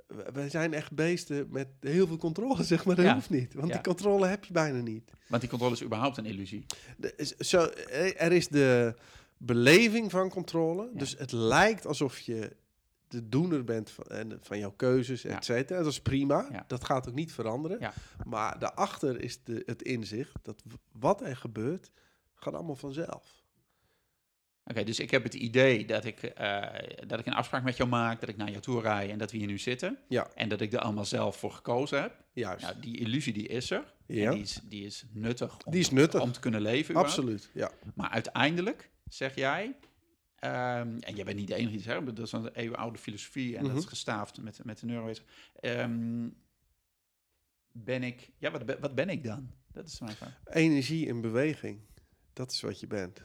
w- wij zijn echt beesten met heel veel controle, zeg maar. Dat Ja. hoeft niet, want Ja. die controle heb je bijna niet. Want die controle is überhaupt een illusie. De- zo, eh, er is de beleving van controle. Ja. Dus het lijkt alsof je de doener bent van, en van jouw keuzes, et cetera. Dat is prima. Ja. Dat gaat ook niet veranderen. Ja. Maar daarachter is de, het inzicht dat wat er gebeurt, gaat allemaal vanzelf. Oké, dus ik heb het idee dat ik, eh, dat ik een afspraak met jou maak, dat ik naar jou toe rij en dat we hier nu zitten. Ja. En dat ik er allemaal zelf voor gekozen heb. Juist. Nou, die illusie die is er. Ja. En die is, die is nuttig om, Die is nuttig. om te kunnen leven. Absoluut. Ja. Maar uiteindelijk, zeg jij, ehm, en jij bent niet de enige die zegt, dat is een eeuwenoude filosofie en dat is Mhm. gestaafd met, met de neurowezen. Ehm, ben ik, ja, wat, ben- wat ben ik dan? Dat is mijn vraag. Energie in beweging. Dat is wat je bent.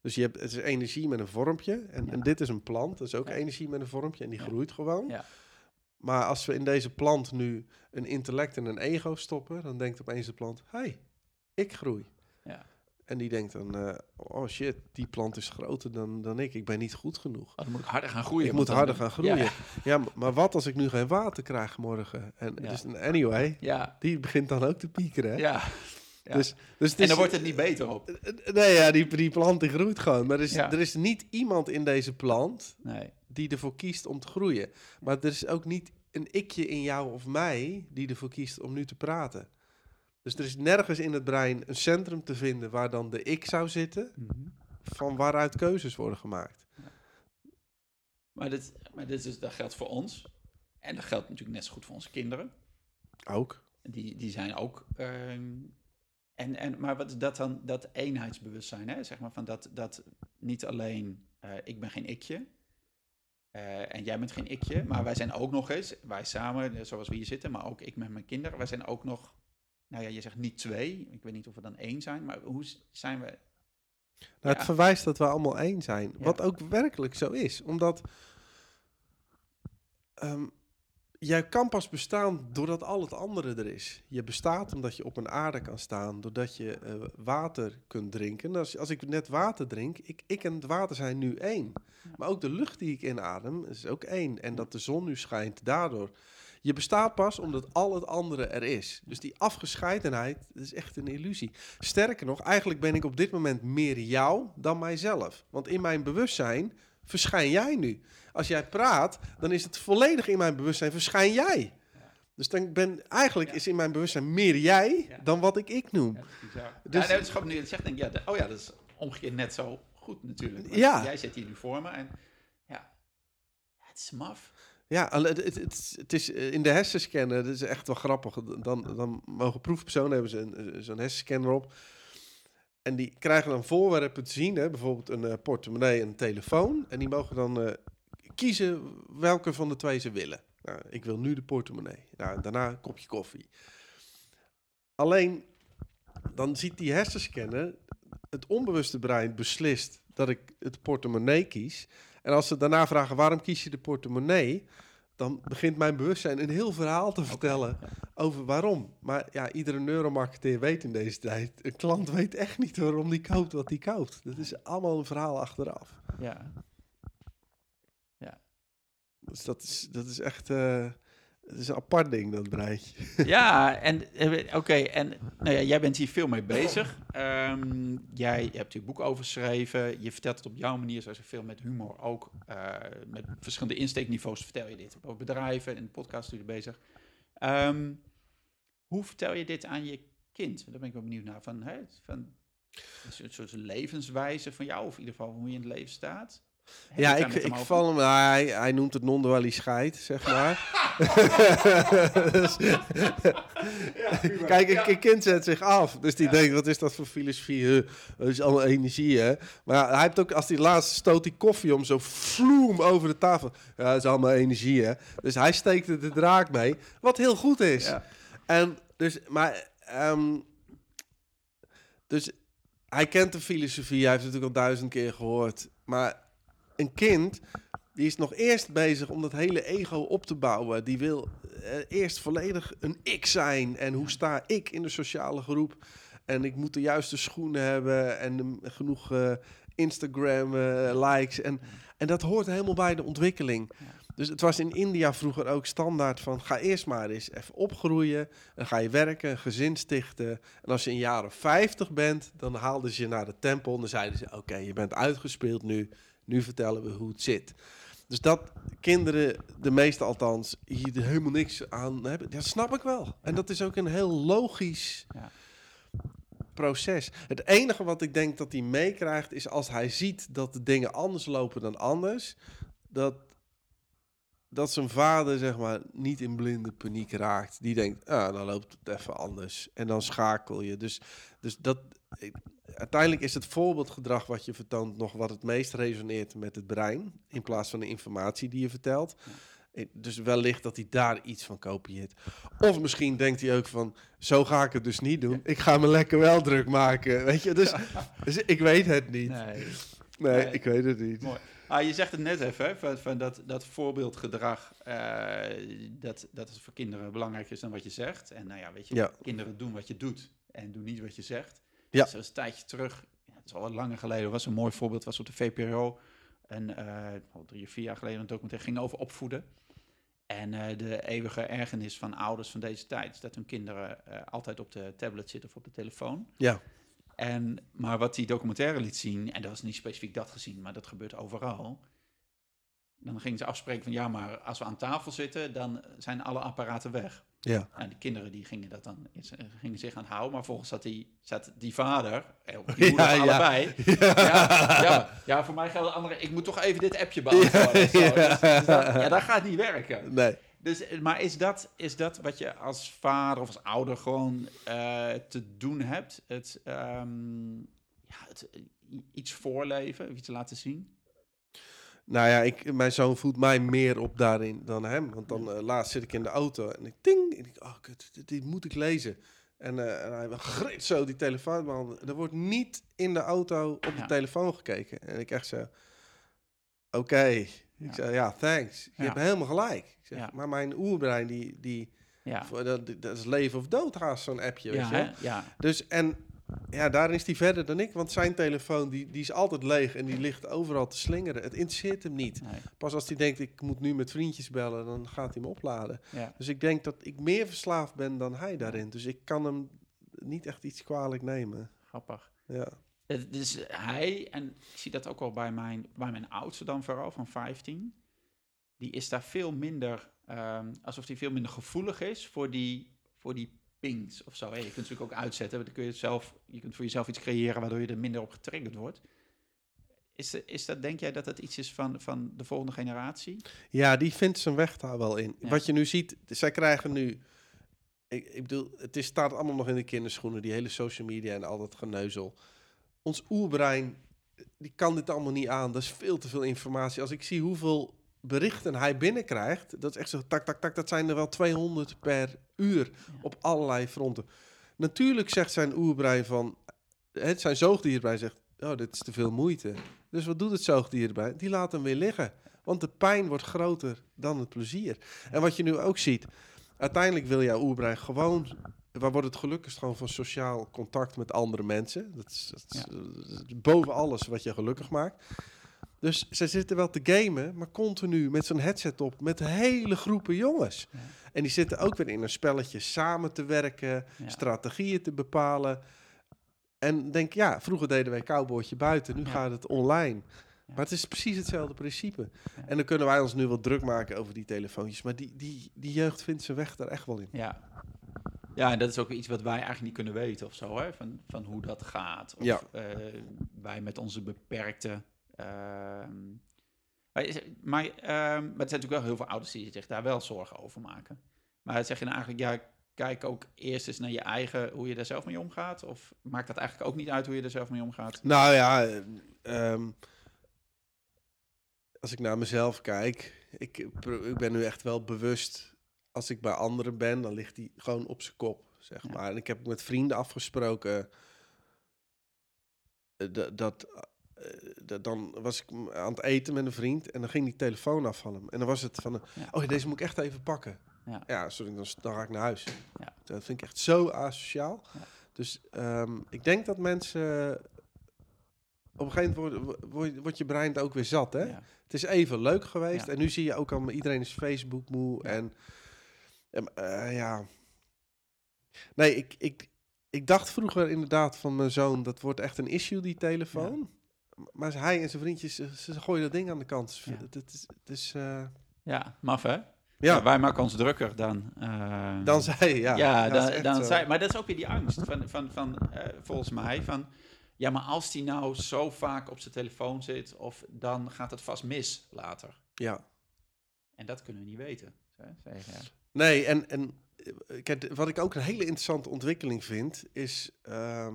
Dus je hebt, het is energie met een vormpje. En, Ja. en dit is een plant. Dat is ook Ja. energie met een vormpje. En die Ja. groeit gewoon. Ja. Maar als we in deze plant nu een intellect en een ego stoppen, dan denkt opeens de plant: hey, ik groei. Ja. En die denkt dan: eh, oh shit, die plant is groter dan, dan ik. Ik ben niet goed genoeg. Oh, dan moet ik harder gaan groeien. Ik moet harder gaan groeien. Ja, maar wat als ik nu geen water krijg morgen? En Ja. dus anyway, ja, die begint dan ook te piekeren. Hè? ja. ja. Dus, dus en is- dan wordt het niet beter op. Eh, Nee, ja, die, die plant die groeit gewoon. Maar er is, Ja. er is niet iemand in deze plant Nee. die ervoor kiest om te groeien. Maar er is ook niet een ikje in jou of mij die ervoor kiest om nu te praten. Dus er is nergens in het brein een centrum te vinden waar dan de ik zou zitten, van waaruit keuzes worden gemaakt. Maar, dit, maar dit is, dat geldt voor ons. En dat geldt natuurlijk net zo goed voor onze kinderen. Ook. Die, die zijn ook. ehm, en, en, maar wat is dat dan? Dat eenheidsbewustzijn, hè? Zeg maar van dat, dat niet alleen eh, ik ben geen ikje. eh, en jij bent geen ikje, maar wij zijn ook nog eens, wij samen, zoals we hier zitten, maar ook ik met mijn kinderen, wij zijn ook nog, nou ja, je zegt niet twee, ik weet niet of we dan één zijn, maar hoe zijn we? Nou. Het verwijst dat we allemaal één zijn. Wat ook werkelijk zo is. Omdat ehm, jij kan pas bestaan doordat al het andere er is. Je bestaat omdat je op een aarde kan staan. Doordat je eh, water kunt drinken. Als, als ik net water drink, ik, ik en het water zijn nu één. Maar ook de lucht die ik inadem is ook één. En dat de zon nu schijnt daardoor. Je bestaat pas omdat al het andere er is. Dus die afgescheidenheid dat is echt een illusie. Sterker nog, eigenlijk ben ik op dit moment meer jou dan mijzelf. Want in mijn bewustzijn verschijn jij nu. Als jij praat, dan is het volledig in mijn bewustzijn verschijn jij. Dus dan ben eigenlijk Ja. is in mijn bewustzijn meer jij Ja. dan wat ik ik noem. Ja, dat. Dus- ja, het is grappig nu je zegt, denk ik, ja, de- oh ja, dat is omgekeerd net zo goed natuurlijk. Ja. Jij zit hier nu voor me en ja, ja, het is maf. Ja, het, het, het, is eh, in de hersenscanner, dat is echt wel grappig. Dan, dan mogen proefpersonen hebben ze eh, zo'n hersenscanner op. En die krijgen dan voorwerpen te zien, hè, bijvoorbeeld een eh, portemonnee en een telefoon. En die mogen dan kiezen welke van de twee ze willen. Nou, ik wil nu de portemonnee. Nou, daarna een kopje koffie. Alleen, dan ziet die hersenscanner, het onbewuste brein beslist dat ik het portemonnee kies. En als ze daarna vragen, waarom kies je de portemonnee? Dan begint mijn bewustzijn een heel verhaal te vertellen over waarom. Maar ja, iedere neuromarketeer weet in deze tijd, een klant weet echt niet waarom die koopt wat die koopt. Dat is allemaal een verhaal achteraf. Ja. Dus dat is, dat is echt uh, dat is een apart ding, dat breintje. *laughs* Ja, en eh, oké, en nou ja, jij bent hier veel mee bezig. Um, jij hebt natuurlijk boek over geschreven. Je vertelt het op jouw manier, zoals je veel met humor ook. Uh, met verschillende insteekniveaus vertel je dit. Over bedrijven en podcast je bezig. Um, hoe vertel je dit aan je kind? Daar ben ik wel benieuwd naar. Van, hè, van een soort levenswijze van jou, of in ieder geval hoe je in het leven staat. Ja, ik, ik val hem, hij, hij noemt het non-dualiteit, zeg maar. *laughs* *laughs* dus, kijk, een, kind zet zich af. Dus die denkt, wat is dat voor filosofie? Dat is allemaal energie, hè? Maar hij heeft ook, als hij laatst stoot die koffie om, zo vloem over de tafel. Ja, dat is allemaal energie, hè? Dus hij steekt er de draak mee, wat heel goed is. En dus, maar... Um, dus hij kent de filosofie, hij heeft het natuurlijk al duizend keer gehoord. Maar een kind die is nog eerst bezig om dat hele ego op te bouwen. Die wil eh, eerst volledig een ik zijn. En hoe sta ik in de sociale groep? En ik moet de juiste schoenen hebben en genoeg uh, Instagram uh, likes. En, en dat hoort helemaal bij de ontwikkeling. Dus het was in India vroeger ook standaard van ga eerst maar eens even opgroeien. Dan ga je werken, een gezin stichten. En als je jaar of 50 bent, dan haalden ze je naar de tempel. En dan zeiden ze: Oké, je bent uitgespeeld nu. Nu vertellen we hoe het zit. Dus dat kinderen, de meeste althans, hier helemaal niks aan hebben, dat snap ik wel. En dat is ook een heel logisch ja. proces. Het enige wat ik denk dat hij meekrijgt, is als hij ziet dat de dingen anders lopen dan anders, dat, dat zijn vader, zeg maar, niet in blinde paniek raakt. Die denkt, ah, dan loopt het even anders. En dan schakel je. Dus, dus dat, uiteindelijk is het voorbeeldgedrag wat je vertoont nog wat het meest resoneert met het brein, in plaats van de informatie die je vertelt. Eh, dus wellicht dat hij daar iets van kopieert. Of misschien denkt hij ook van, zo ga ik het dus niet doen. Ik ga me lekker wel druk maken, weet je. Dus, *laughs* dus ik weet het niet. Nee. Nee, ik weet het niet. Mooi. Ah, je zegt het net even, van, van dat, dat voorbeeldgedrag, uh, dat, dat het voor kinderen belangrijker is dan wat je zegt. En nou ja, weet je, kinderen doen wat je doet en doen niet wat je zegt. Ja. Dus een tijdje terug, ja, het is al wat langer geleden, was een mooi voorbeeld, was op de VPRO. En uh, drie of vier jaar geleden een documentaire ging over opvoeden. En uh, de eeuwige ergernis van ouders van deze tijd is dat hun kinderen uh, altijd op de tablet zitten of op de telefoon. Ja. En, maar wat die documentaire liet zien, en dat was niet specifiek dat gezien, maar dat gebeurt overal. Dan gingen ze afspreken van ja, maar als we aan tafel zitten, dan zijn alle apparaten weg. Ja. En de kinderen die gingen, dat dan, eh, gingen zich aan houden. Maar volgens zat die, zat die vader, eh, die *laughs* moeder ja, allebei. *laughs* Ja. Ja, ja, ja, voor mij geldt andere. Ik moet toch even dit appje beantwoorden. Ja, dus, dus ja, dat gaat niet werken. Nee. Dus, eh, maar is dat, is dat wat je als vader of als ouder gewoon uh, te doen hebt? Het, um, ja, het, iets voorleven, iets laten zien? Nou ja, ik, mijn zoon voelt mij meer op daarin dan hem. Want dan uh, laatst zit ik in de auto en ik ting. En ik, oh, kut, dit, moet ik lezen. En, uh, en hij grit zo die telefoon behandelen. Er wordt niet in de auto op de telefoon gekeken. En ik echt zo, oké. Okay. Ik zei, ja, thanks. Je hebt helemaal gelijk. Ik zeg, Maar mijn oerbrein, die, die ja. dat, dat is leven of dood haast zo'n appje, weet je Ja. Dus, en ja, daarin is hij verder dan ik. Want zijn telefoon die, die is altijd leeg en die ligt overal te slingeren. Het interesseert hem niet. Pas als hij denkt, ik moet nu met vriendjes bellen, dan gaat hij me opladen. Dus ik denk dat ik meer verslaafd ben dan hij daarin. Dus ik kan hem niet echt iets kwalijk nemen. Grappig. Ja. Dus hij, en ik zie dat ook wel bij mijn, bij mijn oudste dan vooral, van 15. Die is daar veel minder, um, alsof hij veel minder gevoelig is voor die, voor die pings of zo. je kunt het natuurlijk ook uitzetten. Dan kun je, zelf, je kunt voor jezelf iets creëren waardoor je er minder op getriggerd wordt. Is, is dat, denk jij dat dat iets is van, van de volgende generatie? Ja, die vindt zijn weg daar wel in. Wat je nu ziet, zij krijgen nu... Ik, ik bedoel, het is, staat allemaal nog in de kinderschoenen, die hele social media en al dat geneuzel. Ons oerbrein, die kan dit allemaal niet aan. Dat is veel te veel informatie. Als ik zie hoeveel berichten hij binnenkrijgt, dat is echt zo tak, tak, tak, dat zijn er wel 200 per uur op allerlei fronten. Natuurlijk zegt zijn oerbrein van, het zijn zoogdierbrein zegt, oh, dit is te veel moeite. Dus wat doet het zoogdierbrein? Die laat hem weer liggen. Want de pijn wordt groter dan het plezier. En wat je nu ook ziet, uiteindelijk wil jouw oerbrein gewoon waar wordt het gelukkigst gewoon van sociaal contact met andere mensen. Dat is, dat is, Ja. dat is boven alles wat je gelukkig maakt. Dus ze zitten wel te gamen, maar continu met zo'n headset op met hele groepen jongens. Ja. En die zitten ook weer in een spelletje samen te werken, Ja. strategieën te bepalen. En denk, ja, vroeger deden wij cowboytje buiten, nu Ja. gaat het online. Ja. Maar het is precies hetzelfde principe. Ja. En dan kunnen wij ons nu wel druk maken over die telefoontjes. Maar die, die, die jeugd vindt zijn weg daar echt wel in. Ja. Ja, en dat is ook iets wat wij eigenlijk niet kunnen weten of zo, hè? Van, van hoe dat gaat. Of Ja. eh, wij met onze beperkte... ehm, maar, ehm, maar er zijn natuurlijk wel heel veel ouders die zich daar wel zorgen over maken. Maar zeg je nou eigenlijk, ja, kijk ook eerst eens naar je eigen, hoe je daar zelf mee omgaat? Of maakt dat eigenlijk ook niet uit hoe je er zelf mee omgaat? Nou ja, eh, ehm, als ik naar mezelf kijk, ik, ik ben nu echt wel bewust. Als ik bij anderen ben, dan ligt die gewoon op zijn kop, zeg Ja. maar. En ik heb met vrienden afgesproken eh, dat, dat dan was ik aan het eten met een vriend en dan ging die telefoon af van hem. En dan was het van, eh, Ja. oh deze moet ik echt even pakken. Ja. Ja, sorry, dan, dan ga ik naar huis. Ja. Dat vind ik echt zo asociaal. Ja. Dus ehm, ik denk dat mensen... Op een gegeven moment wordt, wordt je brein het ook weer zat, hè? Het is even leuk geweest. En nu zie je ook al, iedereen is Facebook moe. En, eh, ja... Nee, ik, ik, ik dacht vroeger inderdaad van mijn zoon... dat wordt echt een issue, die telefoon. Maar hij en zijn vriendjes, ze, gooien dat ding aan de kant. Ja. Het, is... Het is eh, ja, maf hè? ja, wij maken ons drukker dan... eh, dan zij, ja. Ja, dan, echt dan zei, maar dat is ook weer die angst van, van, van eh, volgens mij, van ja, maar als die nou zo vaak op zijn telefoon zit, of dan gaat het vast mis later. Ja. En dat kunnen we niet weten. Zeg ja. Nee, en, en kijk, wat ik ook een hele interessante ontwikkeling vind, is. ehm, eh,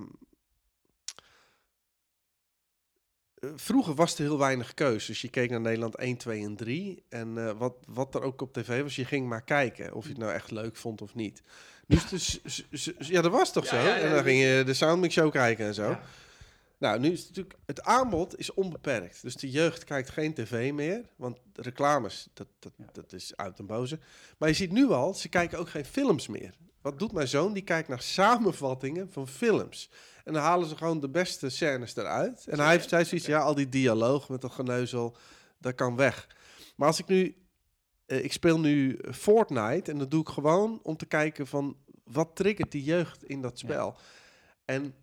vroeger was er heel weinig keus. Dus je keek naar Nederland 1, 2 en 3. En eh, wat, wat er ook op tv was, je ging maar kijken of je het nou echt leuk vond of niet. Nu is het dus, s- s- s- ja, dat was toch Ja, zo? ja, en dan ging je de Soundmix Show kijken en zo. Nou, nu is het natuurlijk, het aanbod is onbeperkt. Dus de jeugd kijkt geen tv meer, want reclames, dat, dat, dat is uit en boze. Maar je ziet nu al, ze kijken ook geen films meer. Wat doet mijn zoon? Die kijkt naar samenvattingen van films. En dan halen ze gewoon de beste scènes eruit. En hij heeft zoiets, ja, al die dialoog met dat geneuzel, dat kan weg. Maar als ik nu, eh, ik speel nu Fortnite en dat doe ik gewoon om te kijken van, wat triggert die jeugd in dat Ja. spel? En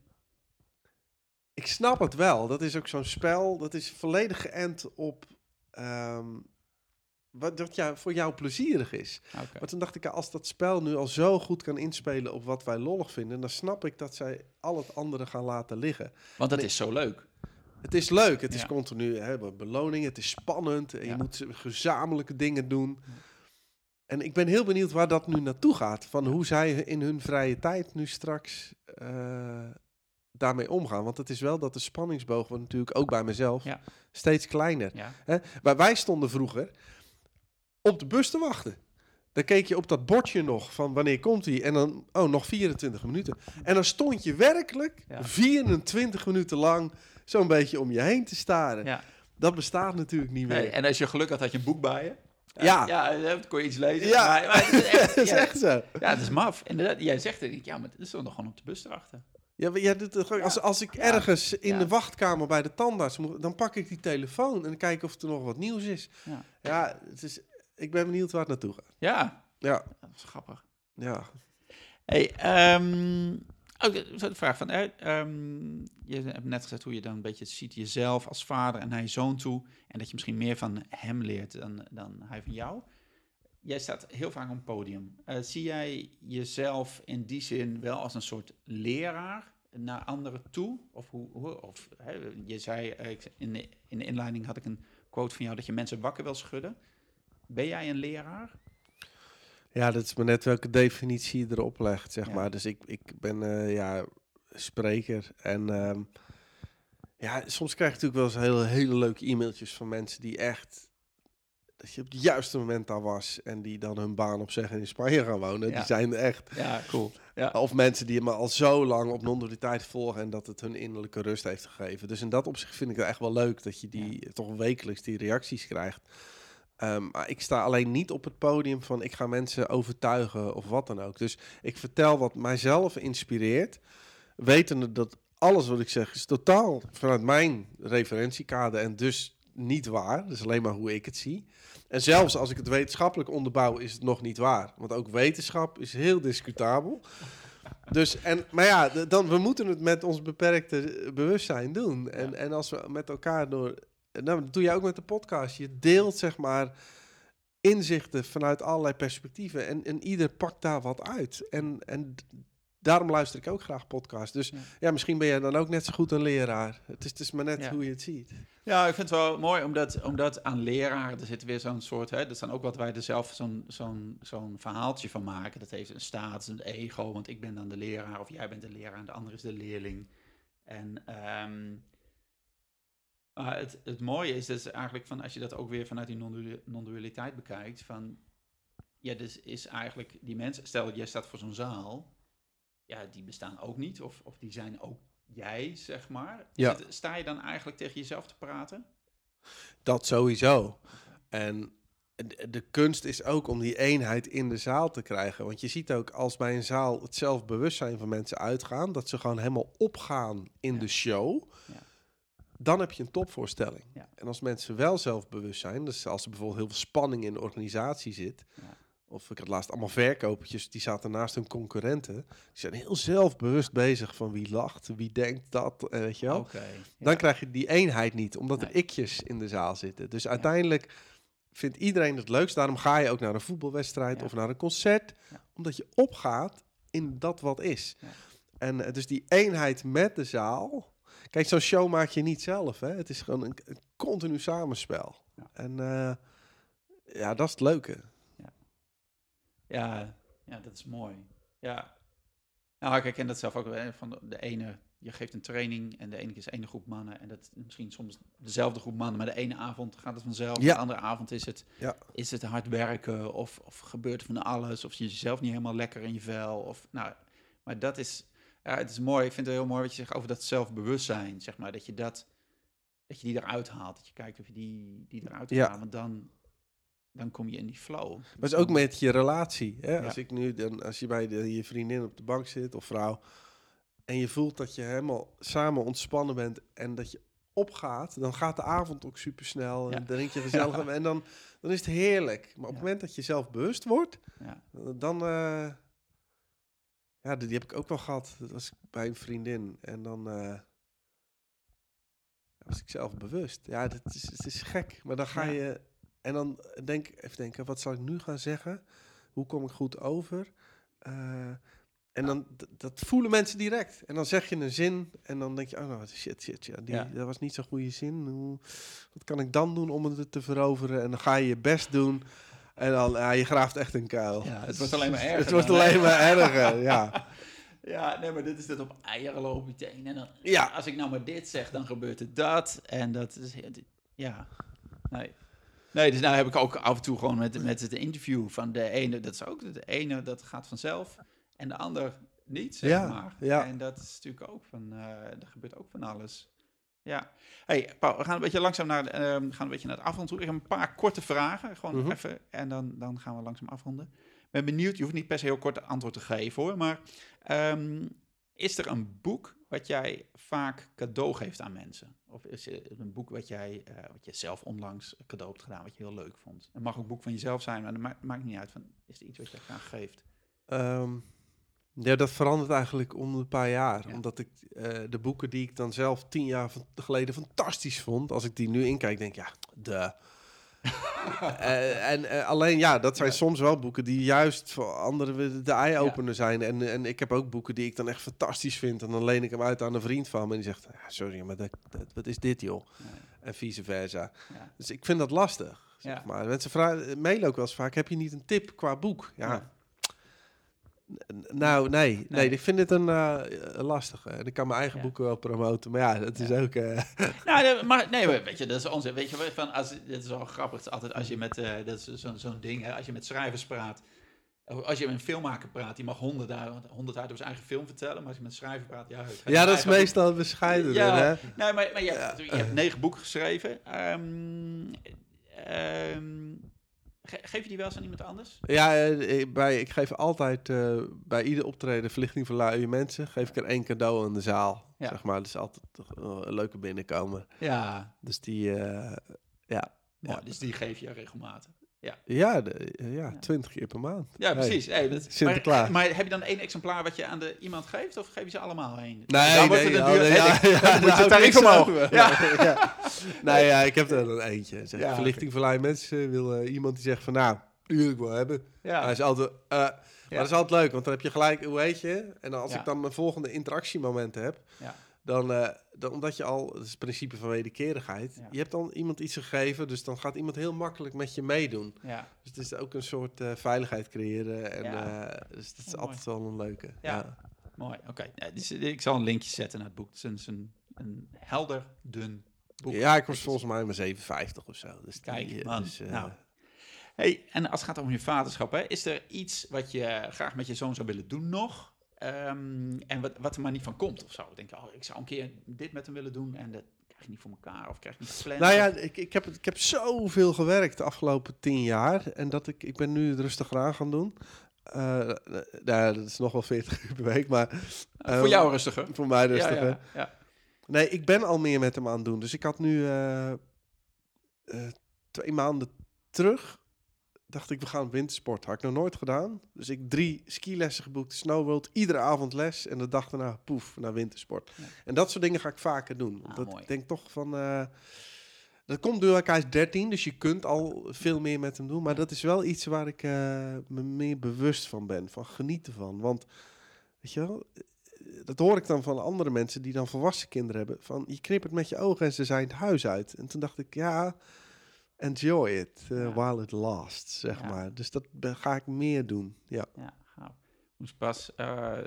ik snap het wel. Dat is ook zo'n spel. Dat is volledig geënt op ehm, wat dat ja, voor jou plezierig is. Oké. Maar toen dacht ik, als dat spel nu al zo goed kan inspelen op wat wij lollig vinden, dan snap ik dat zij al het andere gaan laten liggen. Want dat is zo leuk. Het is leuk, het is continu hè, be- beloning, het is spannend en Ja. je moet gezamenlijke dingen doen. En ik ben heel benieuwd waar dat nu naartoe gaat. Van hoe zij in hun vrije tijd nu straks eh, daarmee omgaan. Want het is wel dat de spanningsboog natuurlijk ook bij mezelf Ja. steeds kleiner. Ja. Hè? Maar wij stonden vroeger op de bus te wachten. Dan keek je op dat bordje nog van wanneer komt hij en dan, oh, nog 24 minuten. En dan stond je werkelijk Ja. 24 minuten lang zo'n beetje om je heen te staren. Ja. Dat bestaat natuurlijk niet meer. Nee, en als je geluk had, had je een boek bij je. Ja. Ja, eh, dan kon je iets lezen. Ja. Maar, maar het is echt, *laughs* dat is ja, echt zo. ja, het is maf. Inderdaad, jij zegt het. Ja, maar het is toch nog gewoon op de bus erachter. Ja, maar ja, dit, als, als ik Ja. ergens in Ja. de wachtkamer bij de tandarts moet, dan pak ik die telefoon en dan kijk of er nog wat nieuws is. Ja. Ja, het is, ik ben benieuwd waar het naartoe gaat. Ja, Ja, dat is grappig. ja. Hey, ehm ook de- vraag van, ehm, je hebt net gezegd hoe je dan een beetje ziet jezelf als vader en je zoon toe. En dat je misschien meer van hem leert dan, dan hij van jou. Jij staat heel vaak op een podium. Eh, zie jij jezelf in die zin wel als een soort leraar naar anderen toe? Of, hoe, hoe, of hè, je zei, eh, in de, in de inleiding had ik een quote van jou dat je mensen wakker wil schudden. Ben jij een leraar? Ja, dat is maar net welke definitie je erop legt, zeg Ja. maar. Dus ik, ik ben eh, ja, spreker en ehm, ja, soms krijg ik natuurlijk wel eens hele, hele leuke e-mailtjes van mensen die echt dat je op het juiste moment daar was en die dan hun baan opzeggen en in Spanje gaan wonen. Ja. Die zijn er echt. Ja, cool. Ja. Of mensen die me al zo lang op non-dualiteit volgen en dat het hun innerlijke rust heeft gegeven. Dus in dat opzicht vind ik het echt wel leuk dat je die toch wekelijks die reacties krijgt. Maar ik sta alleen niet op het podium van ik ga mensen overtuigen of wat dan ook. Dus ik vertel wat mijzelf inspireert, wetende dat alles wat ik zeg is totaal vanuit mijn referentiekader en dus niet waar. Dus alleen maar hoe ik het zie. En zelfs als ik het wetenschappelijk onderbouw, is het nog niet waar. Want ook wetenschap is heel discutabel. Dus, en, maar ja, dan, we moeten het met ons beperkte eh, bewustzijn doen. En, Ja. en als we met elkaar door... Nou, dat doe je ook met de podcast. Je deelt, zeg maar, inzichten vanuit allerlei perspectieven. En, en ieder pakt daar wat uit. En, en daarom luister ik ook graag podcasts. Dus Ja. ja, misschien ben jij dan ook net zo goed een leraar. Het is, het is maar net Ja. hoe je het ziet. Ja, ik vind het wel mooi, omdat, omdat aan leraren, er zit weer zo'n soort, hè, dat is dan ook wat wij er zelf zo'n zo'n zo'n verhaaltje van maken. Dat heeft een status, een ego, want ik ben dan de leraar, of jij bent de leraar en de ander is de leerling. En ehm, het, het mooie is dus eigenlijk van, als je dat ook weer vanuit die non-du- non-dualiteit bekijkt, van, ja, dus is eigenlijk die mensen, stel jij staat voor zo'n zaal, ja, die bestaan ook niet, of, of die zijn ook jij, zeg maar. Ja. sta je dan eigenlijk tegen jezelf te praten? Dat sowieso. En de, de kunst is ook om die eenheid in de zaal te krijgen. Want je ziet ook als bij een zaal het zelfbewustzijn van mensen uitgaan, dat ze gewoon helemaal opgaan in Ja. de show. Ja. Dan heb je een topvoorstelling. Ja. En als mensen wel zelfbewust zijn, dus als er bijvoorbeeld heel veel spanning in de organisatie zit, Ja. of ik had laatst allemaal verkopertjes, die zaten naast hun concurrenten, die zijn heel zelfbewust bezig van wie lacht, wie denkt dat, eh, weet je wel. Ja. Dan krijg je die eenheid niet, omdat er Nee. ikjes in de zaal zitten. Dus uiteindelijk vindt iedereen het leukst. Daarom ga je ook naar een voetbalwedstrijd of naar een concert. Omdat je opgaat in dat wat is. En eh, dus die eenheid met de zaal. Kijk, zo'n show maak je niet zelf. Hè? Het is gewoon een, een continu samenspel. Ja. En eh, ja, dat is het leuke. Ja, ja, dat is mooi. Ja. Nou, ik herken dat zelf ook. wel, Van de, de ene, je geeft een training en de ene keer is ene groep mannen. En dat is misschien soms dezelfde groep mannen, maar de ene avond gaat het vanzelf. Ja. De andere avond is het, Ja. is het hard werken of, of gebeurt van alles. Of je jezelf niet helemaal lekker in je vel. Of, nou, maar dat is, ja, het is mooi. Ik vind het heel mooi wat je zegt over dat zelfbewustzijn. Zeg maar, dat je dat, dat je die eruit haalt. Dat je kijkt of je die, die eruit Ja. haalt. Want dan, dan kom je in die flow. Maar het is ook met je relatie. Hè? Ja. Als, ik nu dan, als je bij de, je vriendin op de bank zit of vrouw. En je voelt dat je helemaal samen ontspannen bent. En dat je opgaat. Dan gaat de avond ook super snel. En Ja. drink je *laughs* gezellig. En dan, dan is het heerlijk. Maar op het Ja. moment dat je zelf bewust wordt. Ja. Dan. eh, ja, die, die heb ik ook wel gehad. Dat was bij een vriendin. En dan. eh, was ik zelf bewust. Ja, dat is, het is gek. Maar dan ga Ja. je. En dan denk even denken, wat zal ik nu gaan zeggen? Hoe kom ik goed over? Eh, en dan dat voelen mensen direct. En dan zeg je een zin en dan denk je, oh nou, shit, shit, ja, die, Ja. dat was niet zo'n goede zin. Hoe, wat kan ik dan doen om het te veroveren? En dan ga je je best doen. En dan, ja, je graaft echt een kuil. Ja, het wordt alleen maar erger Het wordt dan, hè? alleen maar erger, *laughs* ja. Ja, nee, maar dit is het op eieren lopen meteen. En dan, Ja. als ik nou maar dit zeg, dan gebeurt het dat. En dat is, ja, nee. Nee, dus nou heb ik ook af en toe gewoon met, met het interview van de ene, dat is ook de ene, dat gaat vanzelf. En de ander niet, zeg Ja, maar. ja. En dat is natuurlijk ook van, eh er gebeurt ook van alles. Ja. Hey, Paul, we gaan een beetje langzaam naar, ehm, gaan een beetje naar het afrond toe. Ik heb een paar korte vragen, gewoon Mhm. even. En dan, dan gaan we langzaam afronden. Ik ben benieuwd, je hoeft niet per se heel kort antwoord te geven hoor, maar ehm, is er een boek wat jij vaak cadeau geeft aan mensen? Of is er een boek wat jij eh, wat je zelf onlangs cadeau hebt gedaan, wat je heel leuk vond? Het mag ook een boek van jezelf zijn, maar dat maakt, maakt niet uit. Van, is er iets wat je graag geeft? Ehm, ja, dat verandert eigenlijk om een paar jaar. Ja. Omdat ik eh, de boeken die ik dan zelf tien jaar van- geleden fantastisch vond, als ik die nu inkijk, denk ik, ja, de. *laughs* en eh, alleen ja, dat zijn Ja. soms wel boeken die juist voor anderen de eye-opener zijn. En, en ik heb ook boeken die ik dan echt fantastisch vind. En dan leen ik hem uit aan een vriend van me. En die zegt, ja, sorry, maar dat, dat- wat is dit joh? En vice versa. Dus ik vind dat lastig. Zeg maar. Mensen vragen, mailen ook wel eens vaak, heb je niet een tip qua boek? Ja, Nou, nee, nee. Nee. ik vind het een eh, lastige. En ik kan mijn eigen Ja. boeken wel promoten, maar ja, dat is ook... eh, *laughs* Nou, nee, maar nee, weet je, dat is onzin. Weet je, van als, dit is wel grappig. Altijd als je met, eh, dat is zo'n zo'n ding, hè, als je met schrijvers praat. Als je met een filmmaker praat, die mag honderd honderd jaar over zijn eigen film vertellen. Maar als je met een schrijver praat, ja... ja, dat is meestal bescheiden, Ja. hè? Nee, maar, maar je, Ja. hebt, je hebt negen boeken geschreven. Ehm, ge- geef je die wel eens aan iemand anders? Ja, eh, ik- bij, ik geef altijd eh, bij ieder optreden verlichting voor luie mensen, geef ik er één cadeau aan de zaal. Ja. Zeg maar, dat is altijd een leuke binnenkomen. Ja. Dus die, eh, ja. Ja. dus die geef je regelmatig. Ja, de, eh, ja, Ja. twintig keer per maand. Ja, precies. Hey, dat, Sinterklaas. Maar, maar heb je dan één exemplaar wat je aan de, iemand geeft? Of geef je ze allemaal één? Nee, Dan wordt nee, het een ja, duur- ja, ja, moet daar je tarief omhoog. Ja. ja. Nee, ja, ik heb er dan eentje. Zeg, Ja, verlichting voor lui mensen wil eh, iemand die zegt van, nou, wil ik wel hebben. Ja. Hij is altijd, eh, maar dat is altijd leuk, want dan heb je gelijk, hoe heet je? En dan als Ja. ik dan mijn volgende interactiemomenten heb, Ja. Dan, eh, dan omdat je al, is het principe van wederkerigheid, Ja. je hebt dan iemand iets gegeven, dus dan gaat iemand heel makkelijk met je meedoen. Ja. Dus het is ook een soort eh, veiligheid creëren en Ja. eh, dus dat is Oh, altijd wel een leuke. Ja. Mooi, oké. Dus, ik zal een linkje zetten naar het boek. Het is een, helder, dun boek. Ja, ik was volgens mij maar 7,50 of zo. Dus die, Kijk, eh, man. dus, Nou. Hey, en als het gaat om je vaderschap, hè, is er iets wat je graag met je zoon zou willen doen nog? Ehm, en wat, wat er maar niet van komt of zo? Denk je, oh, ik zou een keer dit met hem willen doen en dat krijg je niet voor elkaar of krijg je niet gepland? Nou ja, ik, ik, heb, ik heb zoveel gewerkt de afgelopen tien jaar. En dat ik, ik ben nu het rustiger aan gaan doen. Nou, dat is nog wel 40 uur per week, maar voor ehm, jou rustiger. voor mij rustiger. Ja, ja, ja. Nee, ik ben al meer met hem aan het doen. Dus ik had nu eh, twee maanden terug. Dacht ik, we gaan wintersport. Had ik nog nooit gedaan. Dus ik drie skilessen geboekt, Snow World, iedere avond les. En de dag daarna, poef, naar wintersport. Ja. En dat soort dingen ga ik vaker doen. Ah, dat ik denk toch van... eh, dat komt door elkaar is 13, dus je kunt al veel meer met hem doen. Maar dat is wel iets waar ik eh, me meer bewust van ben. Van genieten van. Want, weet je wel, eh, dat hoor ik dan van andere mensen die dan volwassen kinderen hebben. Van, je knippert met je ogen en ze zijn het huis uit. En toen dacht ik, ja, enjoy it Ja. while it lasts, zeg Ja. maar. Dus dat ga ik meer doen, ja. Ja, gaaf. Moest pas eh,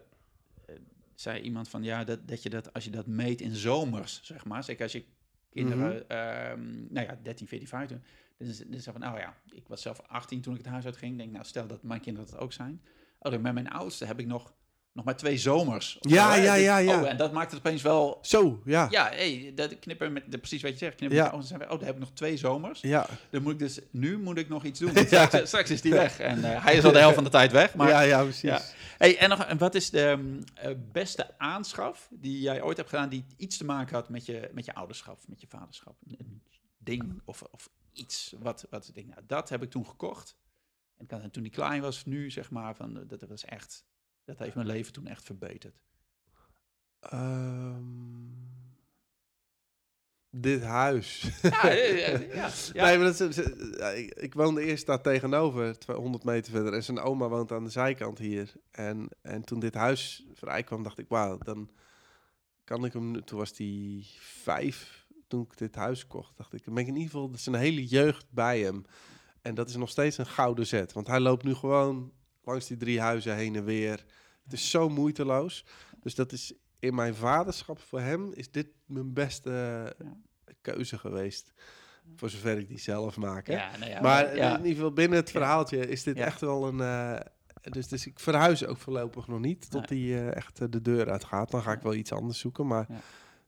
zei iemand van ja, dat, dat je dat als je dat meet in zomers, zeg maar. Zeker als je kinderen, ehm, nou ja, 13, 14, 15. Dus, dus van, nou ja, ik was zelf 18 toen ik het huis uitging. Ik denk, nou, stel dat mijn kinderen dat ook zijn. Oh, dan met mijn oudste heb ik nog, nog maar twee zomers. Ja, zo, ja, ja, ja. Oh, en dat maakt het opeens wel. Zo, ja. Ja, hey, dat knippen met de, precies wat je zegt. Knippen Ja. met zijn we- oh, dan heb ik nog twee zomers. Ja, Dan moet ik dus, nu moet ik nog iets doen. *laughs* Ja. Straks, straks is die weg. En eh, hij is al de helft van de tijd weg. Maar ja, ja, precies. ja. Hey, en nog, en wat is de mm, eh, beste aanschaf die jij ooit hebt gedaan die iets te maken had met je, met je ouderschap, met je vaderschap? Een, ding of, of iets wat, wat ik denk, nou, dat heb ik toen gekocht. En toen die klein was, nu zeg maar, van, eh, dat was echt, dat heeft mijn leven toen echt verbeterd. Ehm, dit huis. Ja, ja, ja. *laughs* Nee, maar dat is, ik, ik woonde eerst daar tegenover, 200 meter verder. En zijn oma woont aan de zijkant hier. En, en toen dit huis vrij kwam, dacht ik, wauw, dan kan ik hem... Toen was hij vijf, toen ik dit huis kocht. Dacht ik, dan ben ik in ieder geval... Een hele jeugd bij hem. En dat is nog steeds een gouden zet. Want hij loopt nu gewoon langs die drie huizen heen en weer. Het is zo moeiteloos. Dus dat is in mijn vaderschap voor hem... is dit mijn beste eh, keuze geweest. Voor zover ik die zelf maak. Ja, nou ja, maar ja. in ieder geval binnen het verhaaltje is dit echt wel een... eh, dus, dus ik verhuis ook voorlopig nog niet. Tot die eh, echt eh, de deur uitgaat. Dan ga ik wel iets anders zoeken. Maar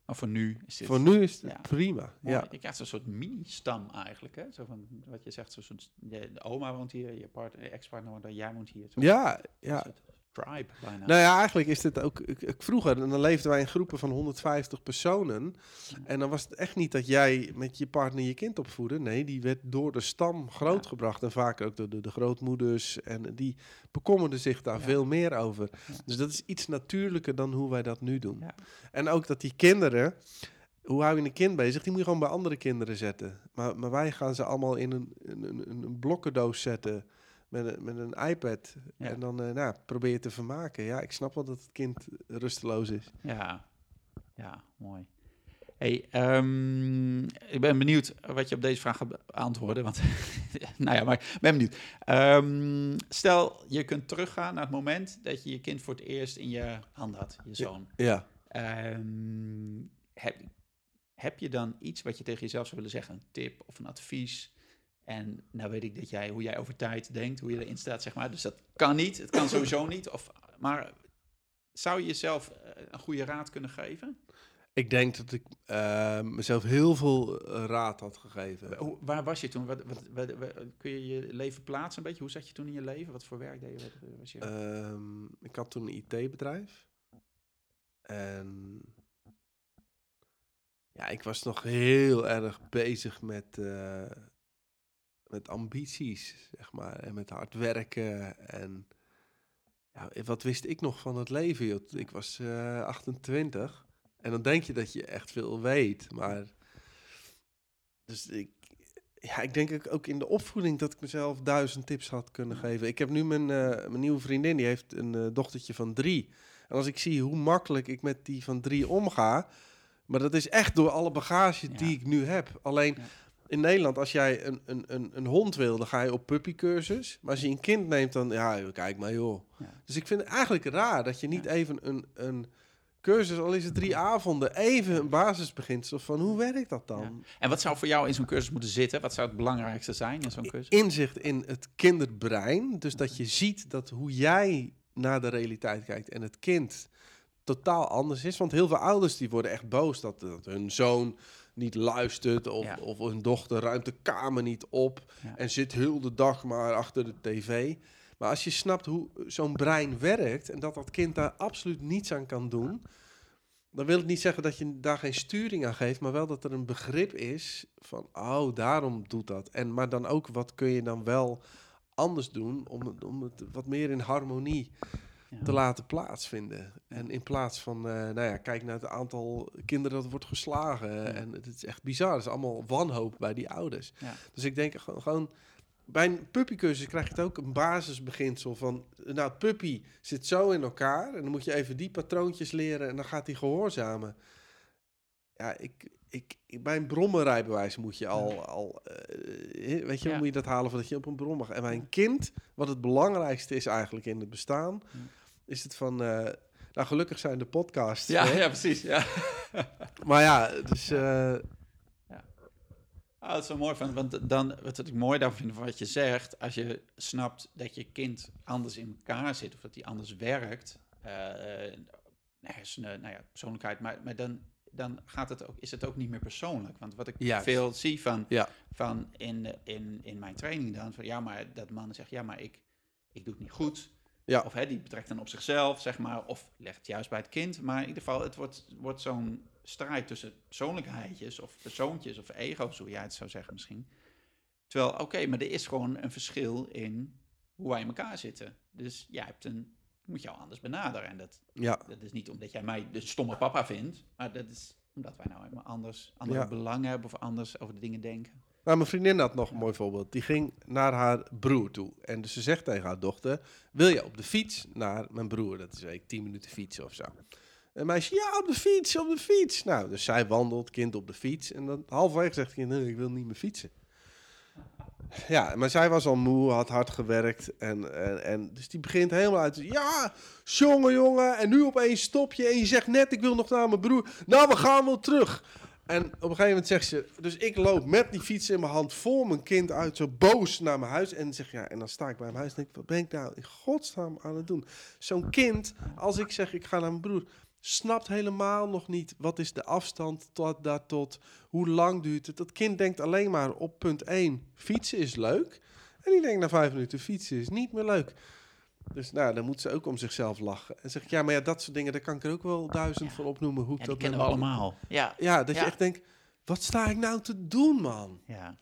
Maar voor nu is dit... voor nu is het Ja. prima. Mooi. Ja. Je krijgt zo'n soort mini-stam eigenlijk, hè? Zo van, wat je zegt, zo'n de oma woont hier, je partner, je ex-partner woont daar, jij woont hier. Zo'n Ja, ja. soort tribe bijna. Nou ja, eigenlijk is dit ook... Ik, ik- vroeger, dan leefden wij in groepen van 150 personen. En dan was het echt niet dat jij met je partner je kind opvoedde. Nee, die werd door de stam grootgebracht. En vaak ook door de, de grootmoeders. En die bekommerden zich daar Ja. veel meer over. Dus dat is iets natuurlijker dan hoe wij dat nu doen. Ja. En ook dat die kinderen... Hoe hou je een kind bezig? Die moet je gewoon bij andere kinderen zetten. Maar, maar wij gaan ze allemaal in een, een, een, een blokkendoos zetten... Met een, met een iPad. Ja. En dan eh, nou, probeer je te vermaken. Ja, ik snap wel dat het kind rusteloos is. Ja, ja, mooi. Hey, ehm, ik ben benieuwd wat je op deze vraag gaat antwoorden. Want, *laughs* nou ja, maar ik ben benieuwd. Ehm, stel, je kunt teruggaan naar het moment dat je je kind voor het eerst in je hand had, je zoon. Ja. Ehm, heb, heb je dan iets wat je tegen jezelf zou willen zeggen? Een tip of een advies? En nou weet ik dat jij, hoe jij over tijd denkt, hoe je erin staat, zeg maar. Dus dat kan niet, het kan sowieso niet. Of, maar zou je jezelf eh, een goede raad kunnen geven? Ik denk dat ik eh, mezelf heel veel eh, raad had gegeven. Hoe- waar was je toen? Wat, wat, kun je je leven plaatsen een beetje? Hoe zat je toen in je leven? Wat voor werk deed je? Wat- Was je? Ehm, ik had toen een IT-bedrijf. En ja, ik was nog heel erg bezig met, met ambities, zeg maar. En met hard werken. En ja, wat wist ik nog van het leven? joh? Ik was eh 28. En dan denk je dat je echt veel weet. Maar dus ik, ja, ik denk ook- in de opvoeding dat ik mezelf duizend tips had kunnen geven. Ik heb nu mijn, eh, mijn nieuwe vriendin, die heeft een eh, dochtertje van drie. En als ik zie hoe makkelijk ik met die van drie omga, maar dat is echt door alle bagage Ja. die ik nu heb. Alleen Ja. In Nederland, als jij een, een, een, een hond wil, dan ga je op puppycursus. Maar als je een kind neemt, dan, ja, kijk maar joh. Ja. Dus ik vind het eigenlijk raar dat je niet Ja. even een, een cursus, al is het drie avonden, even een basisbeginsel van hoe werkt dat dan? En wat zou voor jou in zo'n cursus moeten zitten? Wat zou het belangrijkste zijn in zo'n cursus? inzicht in het kinderbrein. Dus dat je ziet dat hoe jij naar de realiteit kijkt en het kind totaal anders is. Want heel veel ouders die worden echt boos dat, dat hun zoon niet luistert of, Ja. of hun dochter ruimt de kamer niet op Ja. en zit heel de dag maar achter de tv. Maar als je snapt hoe zo'n brein werkt en dat dat kind daar absoluut niets aan kan doen, dan wil het niet zeggen dat je daar geen sturing aan geeft, maar wel dat er een begrip is van, oh, daarom doet dat. En maar dan ook, wat kun je dan wel anders doen om, om het wat meer in harmonie Ja. te laten plaatsvinden. En in plaats van, eh, nou ja, kijk naar het aantal kinderen dat wordt geslagen. En het is echt bizar. Het is allemaal wanhoop bij die ouders. Ja. Dus ik denk gewoon, gewoon bij een puppycursus krijg je het ook een basisbeginsel van, nou, puppy zit zo in elkaar en dan moet je even die patroontjes leren en dan gaat hij gehoorzamen. Ja, ik, ik, bij een brommenrijbewijs moet je al, al eh, weet je, Ja. moet je dat halen voordat je op een brom mag. En bij een kind, wat het belangrijkste is eigenlijk in het bestaan, Ja. Is het van, eh, nou gelukkig zijn de podcasts. Ja, hè? ja, precies. Ja. Maar ja, dus eh, Ah, dat is wel mooi, van, want dan, wat ik mooi daarvan vind van wat je zegt, als je snapt dat je kind anders in elkaar zit of dat hij anders werkt, eh hersenen, nou ja, persoonlijkheid, maar, maar dan, dan gaat het ook, is het ook niet meer persoonlijk. Want wat ik Juist. veel zie van, ja, van in, in, in mijn training dan, van ja, maar dat mannen zeggen, ja, maar ik, ik doe het niet goed. Ja. Of hè, die betrekt dan op zichzelf, zeg maar, of legt het juist bij het kind. Maar in ieder geval, het wordt, wordt zo'n strijd tussen persoonlijkheidjes of persoontjes of ego's, hoe jij het zou zeggen misschien. Terwijl, oké, maar er is gewoon een verschil in hoe wij in elkaar zitten. Dus jij hebt een, moet jou anders benaderen. En dat, ja, dat is niet omdat jij mij de stomme papa vindt, maar dat is omdat wij nou helemaal anders, andere Ja. belangen hebben of anders over de dingen denken. Mijn vriendin had nog een mooi voorbeeld. Die ging naar haar broer toe. En dus ze zegt tegen haar dochter: Wil je op de fiets naar mijn broer? Dat is weet ik, 10 minuten fietsen of zo. En meisje, ja, op de fiets, op de fiets. Nou, dus zij wandelt, kind op de fiets. En dan halverwege zegt kind: Nee, ik wil niet meer fietsen. Ja, maar zij was al moe, had hard gewerkt. En, en, en dus die begint helemaal uit. Ja, jongen, jongen. En nu opeens stop je. En je zegt net: Ik wil nog naar mijn broer. Nou, we gaan wel terug. En op een gegeven moment zegt ze, dus ik loop met die fiets in mijn hand voor mijn kind uit, zo boos naar mijn huis. En zeg ja, en dan sta ik bij mijn huis en denk, wat ben ik nou in godsnaam aan het doen? Zo'n kind, als ik zeg ik ga naar mijn broer, snapt helemaal nog niet wat is de afstand tot daar tot, hoe lang duurt het. Dat kind denkt alleen maar op punt 1, fietsen is leuk. En die denkt na vijf minuten, fietsen is niet meer leuk. Dus nou, dan moet ze ook om zichzelf lachen. En zeg ik, ja, maar ja, dat soort dingen, daar kan ik er ook wel duizend Ja. van opnoemen. Hoe ik Ja, dat kennen we allemaal. Ja, ja, dat Ja. je echt denkt, wat sta ik nou te doen, man? ja.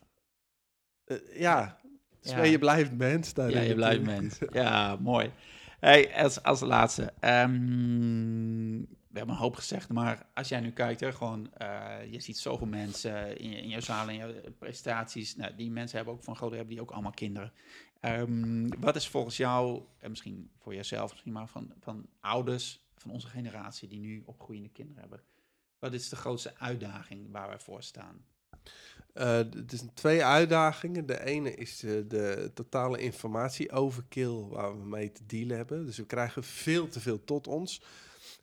Eh, ja, dus Ja. je blijft mens Ja, daarin je blijft mens. Ja, mooi. Hey, als, als laatste. ehm, we hebben een hoop gezegd, maar als jij nu kijkt, hè, gewoon, eh, je ziet zoveel mensen in, je- in jouw zalen, in jouw presentaties. Nou, die mensen hebben ook van grote hebben die ook allemaal kinderen. Ehm, wat is volgens jou, en misschien voor jezelf, misschien maar van, van ouders van onze generatie die nu opgroeiende kinderen hebben. Wat is de grootste uitdaging waar wij voor staan? Uh, het is twee uitdagingen. De ene is de, de totale informatieoverkill waar we mee te dealen hebben. Dus we krijgen veel te veel tot ons.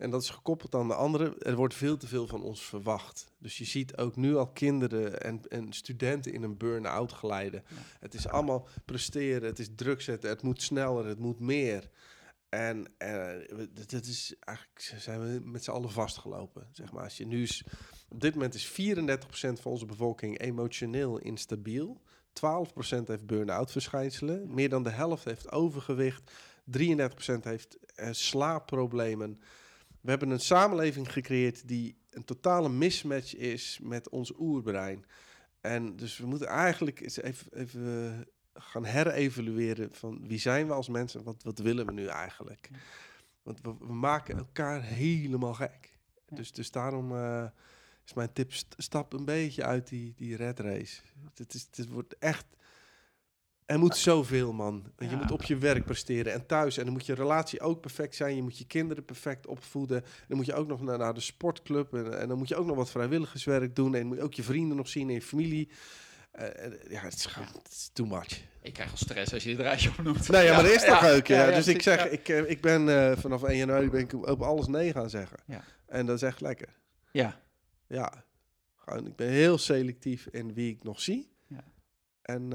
En dat is gekoppeld aan de andere. Er wordt veel te veel van ons verwacht. Dus je ziet ook nu al kinderen en, en studenten in een burn-out glijden. Het is allemaal presteren, het is druk zetten, het moet sneller, het moet meer. En uh, dat is eigenlijk zijn we met z'n allen vastgelopen. Zeg maar. Als je nu is, op dit moment is 34% van onze bevolking emotioneel instabiel. 12% heeft burn-out verschijnselen. Meer dan de helft heeft overgewicht. 33% heeft uh, slaapproblemen. We hebben een samenleving gecreëerd die een totale mismatch is met ons oerbrein. En dus we moeten eigenlijk eens even, even gaan herevalueren van wie zijn we als mensen, wat, wat willen we nu eigenlijk? Want we, we maken elkaar helemaal gek. Dus, dus daarom uh, is mijn tip, stap een beetje uit die, die red race. Het, is, het wordt echt er moet zoveel, man. Je moet op je werk presteren en thuis. En dan moet je relatie ook perfect zijn. Je moet je kinderen perfect opvoeden. Dan moet je ook nog naar, naar de sportclub. En, en, dan moet je ook nog wat vrijwilligerswerk doen. En moet je ook je vrienden nog zien en je familie. Uh, ja, het is, gewoon, het is too much. Ik krijg al stress als je het rijtje opnoemt. Nee, ja, maar dat is toch leuk. Ja, dus ik zeg, ik, eh, ik ben uh, vanaf 1 januari ben ik op alles nee gaan zeggen. Ja. En dat is echt lekker. Ja. Ja. Gewoon, ik ben heel selectief in wie ik nog zie. Ja. En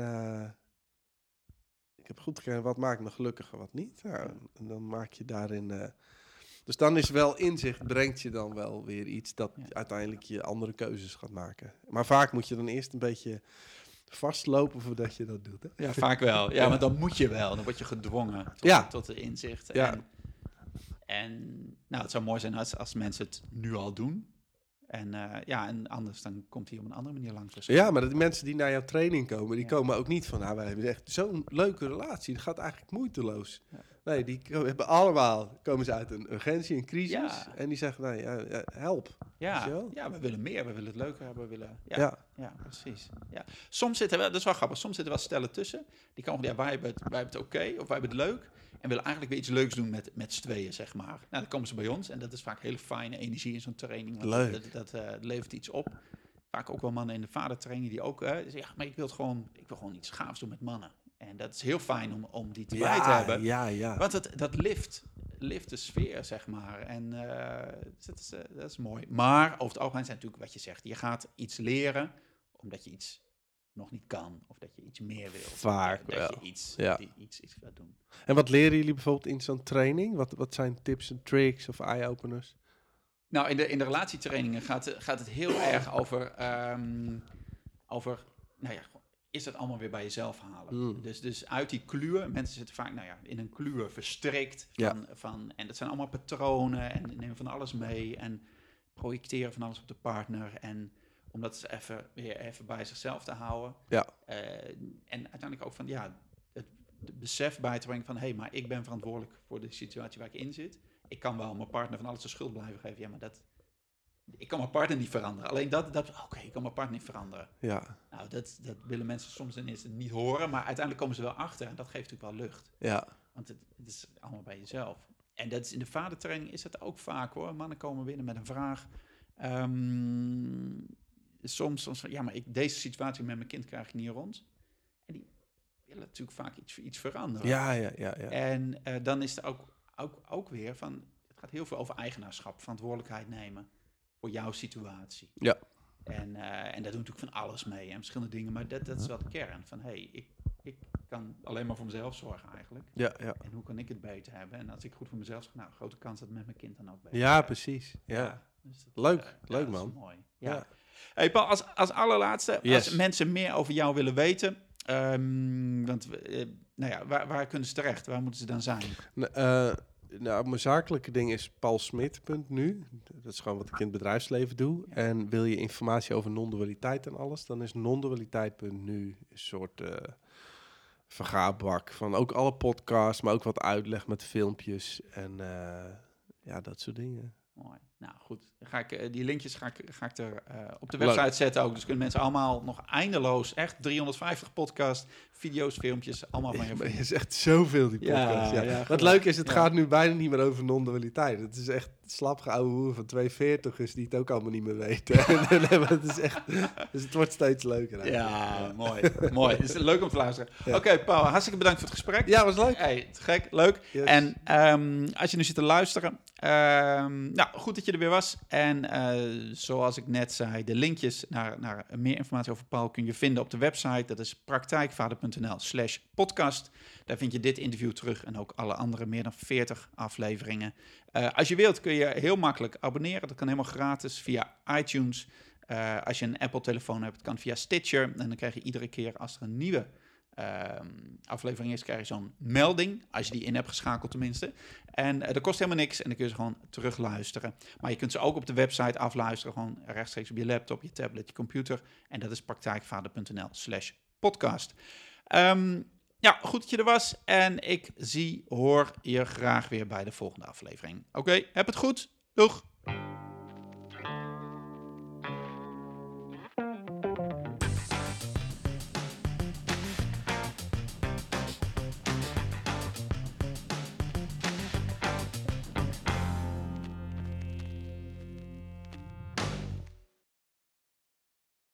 ik heb goed gekeken wat maakt me gelukkig en wat niet. Ja, en dan maak je daarin. Uh, dus dan is wel inzicht, brengt je dan wel weer iets dat uiteindelijk je andere keuzes gaat maken. Maar vaak moet je dan eerst een beetje vastlopen voordat je dat doet. Hè? Ja, vaak wel. Ja, maar dan moet je wel. Dan word je gedwongen tot, ja. tot de inzicht. Ja. En, en nou, het zou mooi zijn als, als mensen het nu al doen. En uh, ja, en anders dan komt hij op een andere manier langs. Ja, maar de mensen die naar jouw training komen, die komen ook niet van, nou, wij hebben echt zo'n leuke relatie. Dat gaat eigenlijk moeiteloos. Ja. Nee, die hebben allemaal, komen ze uit een urgentie, een crisis. En die zeggen, nou, ja, help. Ja, ja, we willen meer, we willen het leuker hebben, we willen... Ja, ja. precies. Ja. Soms zitten wel, dat is wel grappig, soms zitten wel stellen tussen. Die komen van, ja, wij hebben het, wij hebben het oké, of wij hebben het leuk. En willen eigenlijk weer iets leuks doen met, met z'n tweeën, zeg maar. Nou, dan komen ze bij ons en dat is vaak hele fijne energie in zo'n training. Leuk. Dat, dat uh, levert iets op. Vaak ook wel mannen in de vadertraining die ook uh, zeggen, ja, maar ik wil gewoon, ik wil gewoon iets gaafs doen met mannen. En dat is heel fijn om, om die te ja, te hebben. Ja, ja. Want het, dat lift, lift de sfeer, zeg maar. En uh, dat, is, dat is mooi. Maar over het algemeen zijn natuurlijk wat je zegt. Je gaat iets leren omdat je iets nog niet kan. Of dat je iets meer wil. Vaak dat wel. je iets, ja. iets, iets gaat doen. En wat leren jullie bijvoorbeeld in zo'n training? Wat, wat zijn tips en tricks of eye-openers? Nou, in de, in de relatietrainingen gaat, gaat het heel erg over, um, over nou ja, is dat allemaal weer bij jezelf halen. Mm. Dus, dus uit die kluur, mensen zitten vaak nou ja, in een kluur verstrikt. Van, ja. van, en dat zijn allemaal patronen en nemen van alles mee en projecteren van alles op de partner. En om dat even, weer even bij zichzelf te houden. Ja. Uh, en uiteindelijk ook van, ja, het, het besef bij te brengen van... hé, hey, maar ik ben verantwoordelijk voor de situatie waar ik in zit. Ik kan wel mijn partner van alles de schuld blijven geven. Ja, maar dat... Ik kan mijn partner niet veranderen. Alleen dat, dat oké, ik kan mijn partner niet veranderen. Ja. Nou, dat, dat willen mensen soms in eerste niet horen, maar uiteindelijk komen ze wel achter. En dat geeft natuurlijk wel lucht. Ja. Want het, het is allemaal bij jezelf. En dat is in de vadertraining is dat ook vaak hoor. Mannen komen binnen met een vraag. Um, soms, soms ja, maar ik, deze situatie met mijn kind krijg ik niet rond. En die willen natuurlijk vaak iets, iets veranderen. Ja, ja, ja. ja. En uh, dan is er ook, ook, ook weer van, het gaat heel veel over eigenaarschap, verantwoordelijkheid nemen voor jouw situatie. Ja. En, uh, en daar doen natuurlijk van alles mee en verschillende dingen, maar dat, dat is wel de kern van, hey, ik, ik kan alleen maar voor mezelf zorgen eigenlijk. Ja, ja. En hoe kan ik het beter hebben? En als ik goed voor mezelf zorg, nou, grote kans dat met mijn kind dan ook beter Ja, precies. Ja. ja dus dat, leuk, uh, leuk man. mooi. ja. Hey Paul, als, als allerlaatste, yes. als mensen meer over jou willen weten, um, want, uh, nou ja, waar, waar, kunnen ze terecht? Waar moeten ze dan zijn? Uh, nou, mijn zakelijke ding is paulsmit.nu. Dat is gewoon wat ik in het bedrijfsleven doe. Ja. En wil je informatie over non-dualiteit en alles, dan is non-dualiteit.nu een soort uh, vergaarbak van ook alle podcasts, maar ook wat uitleg met filmpjes en ja, dat soort dingen. Mooi. Nou goed, ga ik, eh, die linkjes ga ik, ga ik er eh, op de Leuk. website zetten ook. Dus kunnen mensen allemaal nog eindeloos, echt 350 podcast, video's, filmpjes, allemaal van je *laughs* Maar vinden. je zegt zoveel die podcast. Ja, ja, Wat leuk is, het gaat nu bijna niet meer over non-dualiteit. Het is echt slap ouwe hoer van 240ers die het ook allemaal niet meer weten. *laughs* Nee, maar het is echt, dus het wordt steeds leuker. eigenlijk. Ja, mooi. mooi. Het is leuk om te luisteren. Ja. Oké, Paul, hartstikke bedankt voor het gesprek. Ja, was leuk. Hey, gek, leuk. Yes. En ehm, als je nu zit te luisteren, ehm, nou, goed dat je er weer was. En eh, zoals ik net zei, de linkjes naar, naar meer informatie over Paul kun je vinden op de website. Dat is praktijkvader.nl slash podcast. Daar vind je dit interview terug en ook alle andere meer dan 40 afleveringen. Eh, als je wilt kun je heel makkelijk abonneren. Dat kan helemaal gratis via iTunes. Eh, als je een Apple-telefoon hebt, kan via Stitcher. En dan krijg je iedere keer als er een nieuwe ehm, aflevering is, krijg je zo'n melding. Als je die in hebt geschakeld tenminste. En eh, dat kost helemaal niks en dan kun je ze gewoon terugluisteren. Maar je kunt ze ook op de website afluisteren. Gewoon rechtstreeks op je laptop, je tablet, je computer. En dat is praktijkvader.nl slash podcast. Ehm, ja, goed dat je er was. En ik zie, hoor je graag weer bij de volgende aflevering. Oké, heb het goed. Doeg!